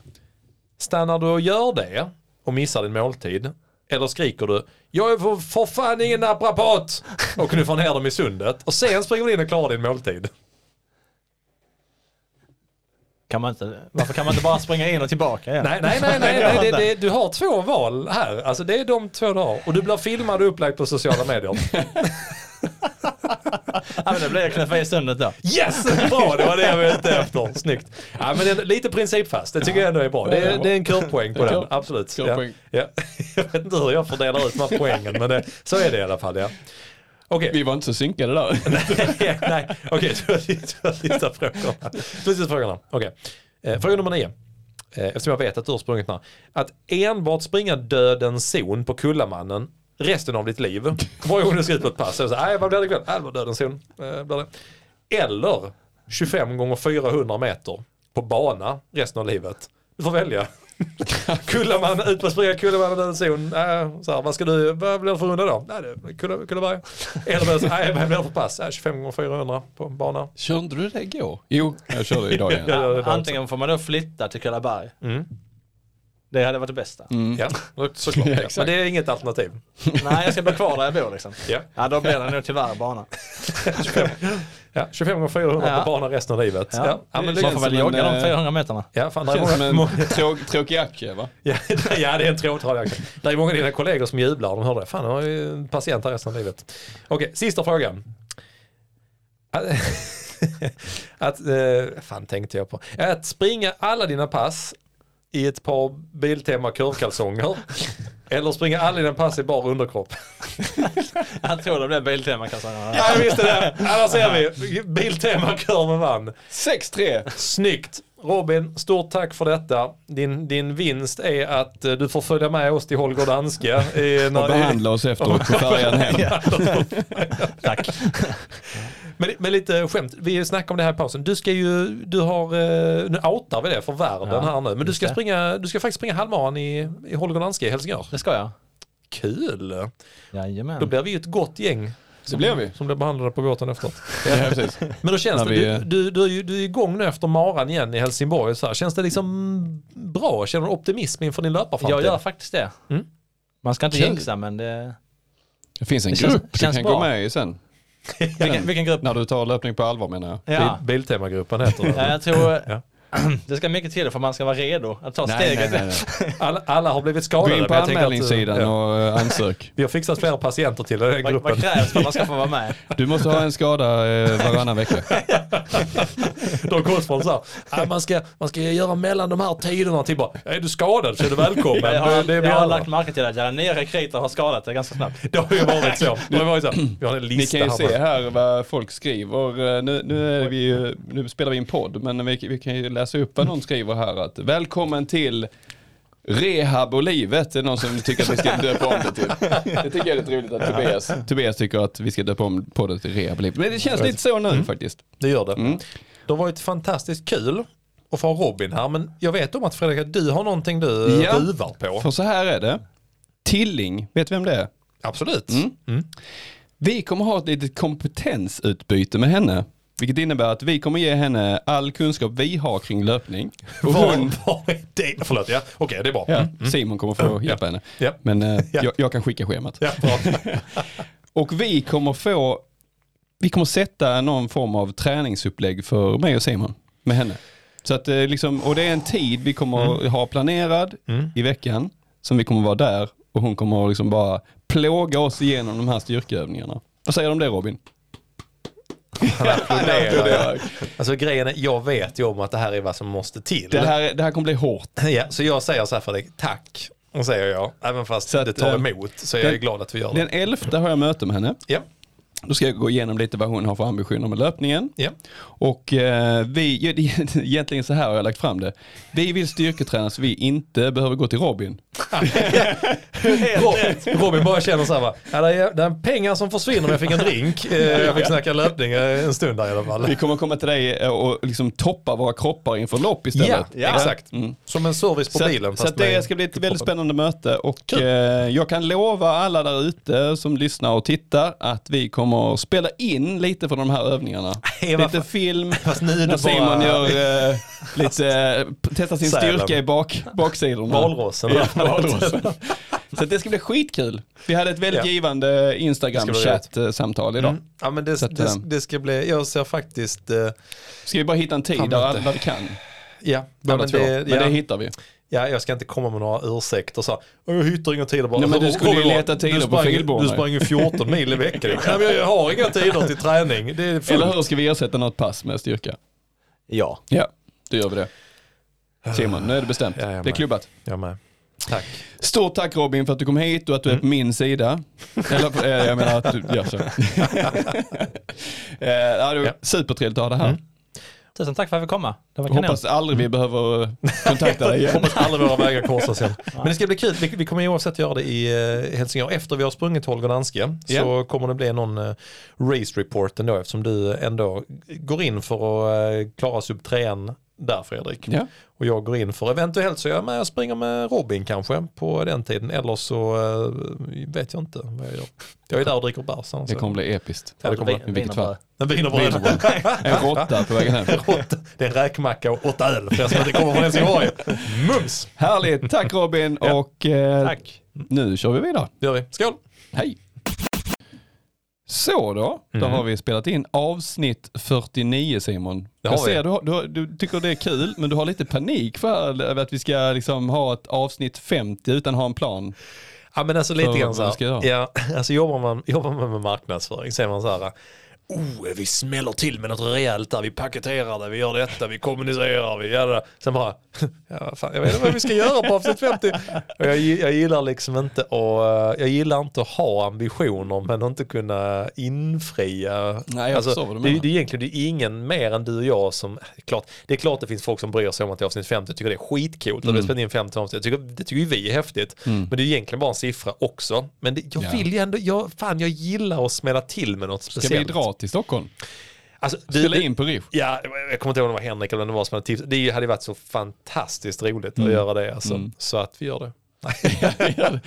Stannar du och gör det och missar din måltid? Eller skriker du Jag är för, för fan ingen naprapat! Och knuffar ner dem i sundet. Och sen springer du in och klarar din måltid. Kan man inte, varför kan man inte bara springa in och tillbaka igen? Nej, nej, nej, nej, (laughs) nej det, det, du har två val här. Alltså det är de två du har. Och du blir filmad och upplagd på sociala medier. (laughs) Ja, men det blir jag knuffa i sundet då. Yes! Bra, det var det jag var ute efter. Snyggt. Ja, men det är lite principfast. Det tycker jag ändå är bra. Det är, det är en kurpoäng på den. Absolut. Ja. Ja. (laughs) Jag vet inte hur jag fördelar ut de här poängen, men det, så är det i alla fall. Ja. Okej. Vi var inte så synkade där. (laughs) Nej, nej. okej, du har sista frågorna. Har sista frågorna. Okej. Eh, fråga nummer nio. Eh, eftersom jag vet att du har sprungit den här. Att enbart springa dödens zon på Kullamannen resten av ditt liv. Varje gång du ska ut på ett pass. Så är nej, vad blir det ikväll? Nej, det var dödens zon. Eh, blir det. Eller 25 gånger 400 meter på bana resten av livet. Du får välja. (laughs) Kullamannen, ut på springa Kullamannen dödens zon. Äh, så här, vad ska du, vad blir det för runda då? Nej, det är Kulla, Kullaberg. Så, nej, vad blir det för pass? Äh, 25 gånger 400 på en bana. Körde du det igår? Jo, jag körde idag igen. (laughs) Ja. Antingen får man då flytta till Kullaberg. Mm. Det hade varit det bästa. Mm. Ja, såklart. (laughs) Ja. Men det är inget alternativ. (laughs) Nej, jag ska bo kvar där jag bor liksom. Ja. Ja, då blir det nog tyvärr bana. (laughs) Ja, 25 gånger 400 Ja. på bana resten av livet. Ja, Ja. ja, men Det Man får väl jogga en, de eh, 400 meterna. ja, fan, det Känns som många, en tråk, tråkig aktie va? ja, ja, det är en tråkig aktie. Det är många av dina kollegor som jublar. De hör det. Fan, de har ju en patient här resten av livet. Okej, sista frågan. Att, att eh, fan tänkte jag på. Att springa alla dina pass i ett par Biltema kurvkalsonger. (laughs) Eller springa alla dina pass i bar underkropp. (laughs) Jag tror det blir Biltema-kalsongerna. Ja, jag visste det. Där ser vi. Biltema-kurven vann. 6-3! Snyggt! Robin, stort tack för detta. Din, din vinst är att eh, du får följa med oss till Holger Danske. i- när Och behandla oss efteråt på färjan hem. (laughs) Tack. Men, men lite skämt, vi snackade om det här i pausen. Du ska ju, du har, eh, nu outar vi det för världen Ja, här nu. Men du ska, det. springa, du ska faktiskt springa halvmaran i, i Holger i Helsingör. Det ska jag. Kul! Jajamän. Då blir vi ju ett gott gäng. Det blir vi. Som blir behandlade på båten efteråt. Ja, precis. Men då känns det, vi- du, du, du, är ju- du är igång nu efter maran igen i Helsingborg. Så här. Känns det liksom bra? Känner du optimism inför din löparframtid? Jag gör faktiskt det. Mm. Man ska inte jinxa men det... Det finns en Det känns- grupp du känns kan bra. gå med i sen. Vilken, vilken grupp? När du tar löpning på allvar menar jag. Ja. Bil, Biltemagruppen heter det. ja, jag tror Ja. (clears throat) det ska mycket till för man ska vara redo att ta Nej, steget. nej, nej, (laughs) Alla, alla har blivit Gå skadade. in på anmälningssidan ja. och eh, ansök. (laughs) Vi har fixat flera patienter till den här gruppen. vad krävs för att man ska få vara med? (laughs) Du måste ha en skada eh, varannan vecka. De från så här, "Nej, man, ska, man ska göra mellan de här tiderna till bara, är du skadad så är du välkommen. Jag har, det, det, jag har lagt märke till att era nya rekryter har skadat det ganska snabbt. det har ju varit så. Det har varit så. Vi har en Ni lista kan ju här. se här vad folk skriver. Eh, Nu, nu, är vi, nu spelar vi en podd, men vi, vi kan ju läsa upp vad någon skriver här. Att, Välkommen till Rehab och livet. Är någon som tycker att vi ska döpa om det till. Det tycker jag är lite roligt att Tobias, Tobias tycker att vi ska döpa om podden till Rehab och livet. Men det känns lite så nu faktiskt. Det gör det. Mm. Det har varit fantastiskt kul att få ha Robin här. Men jag vet om att Fredrik, du har någonting du Ja. ruvar på. För så här är det. Tilling, vet du vem det är? Absolut. Mm. Mm. Vi kommer ha ett litet kompetensutbyte med henne. Vilket innebär att vi kommer ge henne all kunskap vi har kring löpning. (laughs) Och hon, var är det? Förlåt, ja. Okej, det är bra. ja, Mm. Simon kommer få hjälpa henne. Ja. Men eh, Ja. jag, jag kan skicka schemat. (laughs) Och vi kommer få, vi kommer sätta någon form av träningsupplägg för mig och Simon med henne. Så att, eh, liksom, och det är en tid vi kommer ha planerad Mm. i veckan som vi kommer vara där och hon kommer liksom bara plåga oss igenom de här styrkeövningarna. Vad säger du om det Robin? Han applåderar. Alltså grejen är, jag vet ju om att det här är vad som måste till. Det här, det här kommer bli hårt. (laughs) Ja, så jag säger så här dig, tack. Och säger jag, även fast att, det tar eh, emot så är jag den- glad att vi gör det. Den 11 har jag möte med henne. Ja, Då ska jag gå igenom lite vad hon har för ambitioner med löpningen. ja. Och eh, vi, (laughs) egentligen så här har jag lagt fram det. Vi vill styrketräna så vi inte behöver gå till Robin. (laughs) Ro- Robin bara känner så här va, ja, det, är, det är pengar som försvinner om jag fick en drink. Eh, Jag fick snacka löpning eh, en stund där i alla fall. Vi kommer komma till dig eh, och liksom toppa våra kroppar inför lopp istället. Ja, Ja. exakt. Mm. Som en service på Så, bilen. så det ska bli ett väldigt spännande möte och eh, jag kan lova alla där ute som lyssnar och tittar att vi kommer att spela in lite från de här övningarna. (laughs) Nej, lite film, Fast nu är när Simon bara gör eh, lite, testar sin Sälen. styrka i bak, baksidorna. valrossen. Ja, valrossen. (laughs) Så det ska bli skitkul. Vi hade ett väldigt Ja. givande Instagram-chatt-samtal idag. Mm. Ja men det, att, det, eh, det ska bli, jag ser faktiskt, eh, Ska vi bara hitta en tid där alla vi kan. ja, ja, men det, men ja, det hittar vi. ja, jag ska inte komma med några ursäkter så här, "Åh, jag hittar inga tider bara. Nej, men du skulle ju leta tider du på sprang, filborna. Du sprang ju 14 mil i veckan. (laughs) Nej, men jag har inga tider till träning. Eller hur ska vi ersätta något pass med styrka? Ja. Ja, då gör vi det. Simon, nu är det bestämt. Ja, det är klubbat. Jag med. Tack. Stort tack Robin för att du kom hit och att du är på min sida. Eller eh, jag menar att du gör så. (laughs) eh, ja, det var Ja. supertrevligt att ha det här. Mm. Tusen tack för att jag fick komma. Det var kanon. Hoppas aldrig vi behöver eh, kontakta dig (laughs) igen. Hoppas aldrig våra vägar korsas igen. (laughs) Men det ska bli kul. Vi, kommer ju oavsett göra det i Helsingör. Efter vi har sprungit Holger Danske så Ja. kommer det bli någon race report ändå eftersom du ändå går in för att klara sub trean där Fredrik. Ja. Och jag går in för eventuellt så är jag med och springer med Robin kanske på den tiden. Eller så eh, vet jag inte vad jag gör. Jag är där och dricker bärs. Det kommer bli episkt. Ja, det kommer i vilket fall. En wienerbröd. En råtta på vägen hem. (laughs) Det är en räkmacka och åtta öl för er som inte kommer från Helsingborg. Mums! Härligt, tack Robin Ja. och eh, Tack. nu kör vi vidare. Det gör vi. Skål! Hej! Så då, då Mm. har vi spelat in avsnitt 49 Simon. Det Jag ser du, du, du tycker det är kul men du har lite panik för att vi ska liksom ha ett avsnitt 50 utan att ha en plan. Ja men alltså lite grann så här, ja, (laughs) alltså jobbar man, jobbar man med marknadsföring så är man så här, oh, vi smäller till med något rejält där, vi paketerar det, vi gör detta, vi kommunicerar, vi gör det. Sen bara, (laughs) ja, fan, jag vet inte vad vi ska göra på avsnitt 50. Och jag, jag gillar liksom inte att, jag gillar inte att ha ambitioner men inte kunna infria. Nej, jag vad du det, menar. det är egentligen det är ingen mer än du och jag som, klart, det är klart det finns folk som bryr sig om att det är avsnitt 50, tycker det är skitcoolt att Mm. vi spelar in 50 avsnitt, jag tycker, det tycker vi är häftigt. Men det är egentligen bara en siffra också. Men det, jag Ja. vill ju ändå, jag, fan jag gillar att smälla till med något Ska speciellt. vi dra till Stockholm. Alltså, Spela det- in på Rish. Ja, jag kommer inte ihåg om det var Henrik eller vem det var som hade tips. Det hade varit så fantastiskt roligt att göra det alltså. Mm. Så att vi gör det. (laughs) Men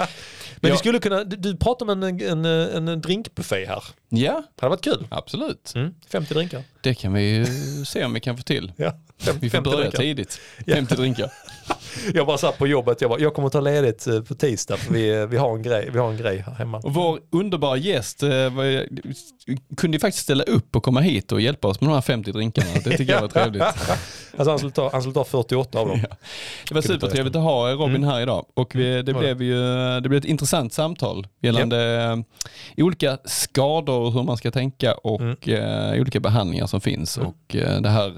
vi Ja. skulle kunna, du, du pratade om en, en, en drinkbuffé här. Ja, Det hade varit kul. absolut. Mm. 50 drinkar. Det kan vi ju se om vi kan få till. Ja. Vi får 50 börja drinkar. tidigt. Ja. 50 drinkar. (laughs) Jag bara satt på jobbet, jag, bara, jag kommer ta ledigt eh, på tisdag för vi, vi, har en grej, vi har en grej här hemma. Och vår underbara gäst eh, var, kunde ju faktiskt ställa upp och komma hit och hjälpa oss med de här 50 drinkarna. Det tycker jag var trevligt. (laughs) Alltså han skulle ta, han skulle ta 48 av dem. Ja. Det var supertrevligt att ha Robin Mm. här idag och vi, det, blev ju, det blev ett intressant samtal gällande eh, olika skador och hur man ska tänka och Mm. eh, olika behandlingar som finns och eh, det här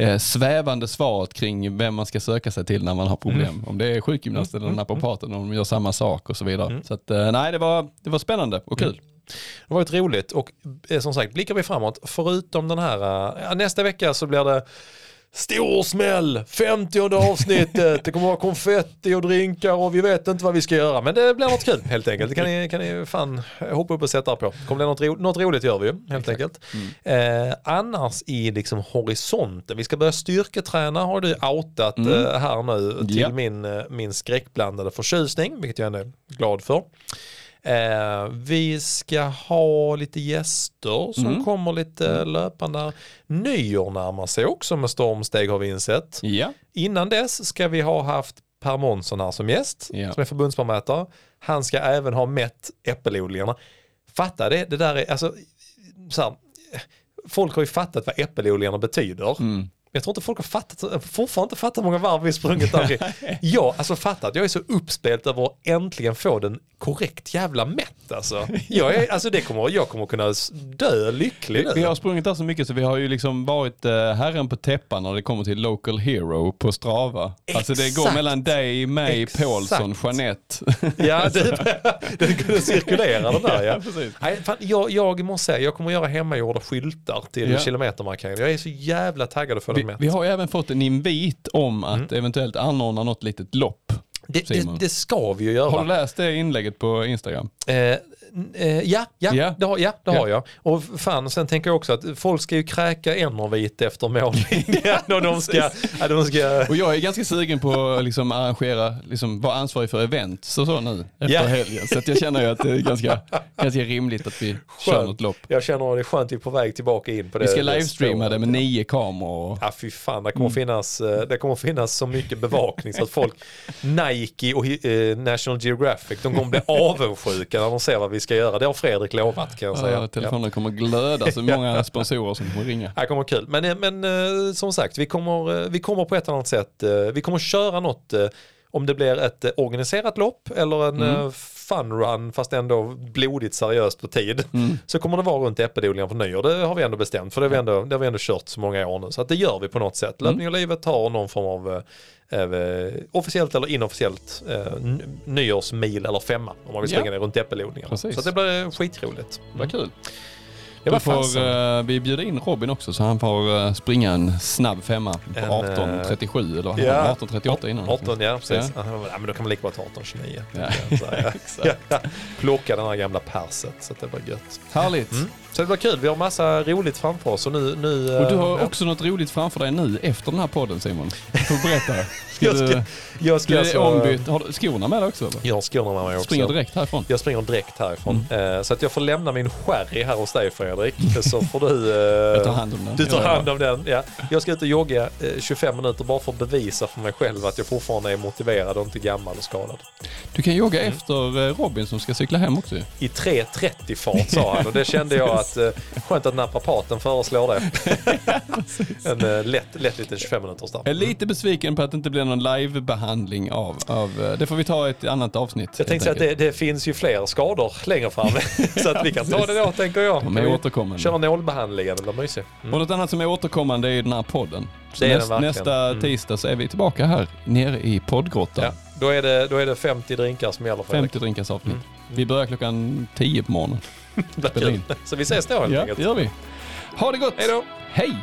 eh, svävande svaret kring vem man ska söka sig till när man har problem. Mm. Om det är sjukgymnast eller naprapaten, om de gör samma sak och så vidare. Så att, eh, nej, det var, det var spännande och kul. Det var ett roligt och eh, som sagt blickar vi framåt. Förutom den här, eh, nästa vecka så blir det Stor smäll, 50 avsnittet, det kommer vara konfetti och drinkar och vi vet inte vad vi ska göra. Men det blir något kul helt enkelt. Det kan ni, kan ni fan hoppa upp och sätta er på. Kommer det något, ro, något roligt gör vi ju helt enkelt. Eh, annars i liksom horisonten, vi ska börja styrketräna har du outat eh, här nu till Ja. min, eh, min skräckblandade förtjusning, vilket jag ändå är glad för. Eh, vi ska ha lite gäster som Mm. kommer lite löpande. Nyår närmar sig också med stormsteg har vi insett. Ja, Innan dess ska vi ha haft Per Månsson här som gäst, Ja. som är förbundsbarmätare. Han ska även ha mätt äppelodlingarna. Fatta det, det där är, alltså, så här, folk har ju fattat vad äppelodlingarna betyder. Mm. Jag tror inte folk har fattat, fortfarande inte fattat hur många varv vi sprungit där. (laughs) Jag, alltså fattat, jag är så uppspelt över att äntligen få den korrekt jävla mätt alltså. (laughs) Jag, är, alltså det kommer, jag kommer kunna dö lycklig nu. Vi har sprungit där så mycket så vi har ju liksom varit eh, herren på täppan när det kommer till local hero på Strava. Alltså det går Exakt. mellan dig, mig, Exakt. Paulsson, Jeanette. (laughs) Ja, det, den kunde cirkulera den där (laughs) ja. precis. Nej, fan, jag, jag måste säga, jag kommer göra hemmagjorda skyltar till Ja. kilometermarkeringen. Jag är så jävla taggad att få Vi, den mätt. vi har ju även fått en invit om att eventuellt anordna något litet lopp. Det, det, det ska vi ju göra. Har du läst det inlägget på Instagram? Eh, eh, ja, ja, Ja. det har, ja, det Ja. har jag. Och fan, sen tänker jag också att folk ska ju kräka enervit efter mållinjen (laughs) och de ska, ja, de ska Och jag är ganska sugen på att liksom arrangera, liksom vara ansvarig för event så, så nu efter Ja. helgen. Så att jag känner ju att det är ganska, ganska rimligt att vi kör Skönt. något lopp. Jag känner att det är skönt att vi är på väg tillbaka in på det. Vi ska livestreama det med nio kameror. och- Ja fy fan, det kommer, finnas, eh, det kommer finnas så mycket bevakning så att folk, (laughs) Nike och eh, National Geographic, de kommer bli avundsjuka när de ser vad vi ska göra. Det har Fredrik lovat kan jag säga. Ja, telefonen kommer glöda så (laughs) många sponsorer som kommer ringa. Det kommer kul. Men, eh, men eh, som sagt, vi kommer, eh, vi kommer på ett annat sätt, vi kommer köra något, om det blir ett eh, organiserat lopp eller en mm. fun run fast ändå blodigt seriöst på tid. Så kommer det vara runt äppelodlingen på nyår. Det har vi ändå bestämt för det har vi ändå, det har vi ändå kört så många år nu. Så att det gör vi på något sätt. Löpning och livet har någon form av eh, eh, officiellt eller inofficiellt eh, nyårsmil eller femma om man vill springa Ja. ner runt äppelodlingarna. Så det blir skitroligt. Vad kul. Det Då var får fasen. eh, vi bjuda in Robin också så han får eh, springa en snabb femma på En, eh, 18.37 eller vad ja. ja. 18.38 innan. 18, ja precis. Ja. Ja. men då kan man lika bra ta 18-29. Ja. (laughs) Ja. (laughs) ja. Plocka den här gamla perset så att det blir gött. Härligt. Mm. Så det blir kul, vi har massa roligt framför oss och nu... nu Och du har eh, också något roligt framför dig nu efter den här podden Simon. Får du berätta? Ska Jag du, ska, jag ska du alltså, ombytt? Har du skorna med dig också? Eller? Jag har skorna med mig också. Springer direkt härifrån? Jag springer direkt härifrån. Eh, så att jag får lämna min sherry här hos dig Fredrik. Så får du... eh, Jag tar hand om den. Du tar hand om den, ja. Jag ska ut och jogga eh, 25 minuter bara för att bevisa för mig själv att jag fortfarande är motiverad och inte gammal och skadad. Du kan jogga Mm. efter Robin som ska cykla hem också. I 3.30 fart sa han och det kände jag att eh, skönt att naprapaten föreslår det. (laughs) en eh, lätt, lätt liten 25 minuters där. Jag är lite besviken på att det inte blir någon livebehandling av, av eh, det får vi ta i ett annat avsnitt. Jag tänkte säga att det, det finns ju fler skador längre fram. (laughs) så att vi kan ta det då tänker jag. De är återkommande. Köra nålbehandlingen, det blir mysigt. Mm. Och något annat som är återkommande är ju den här podden. Näst, nästa Mm. tisdag så är vi tillbaka här nere i poddgrottan. Ja, då, är det, då är det 50 drinkar som gäller Fredrik. 50 drinkars avsnitt. Mm. Vi börjar klockan 10 på morgonen. Spela in. Så vi ses då helt Ja, enkelt. det gör vi. Ha det gott! Hej då! Hej!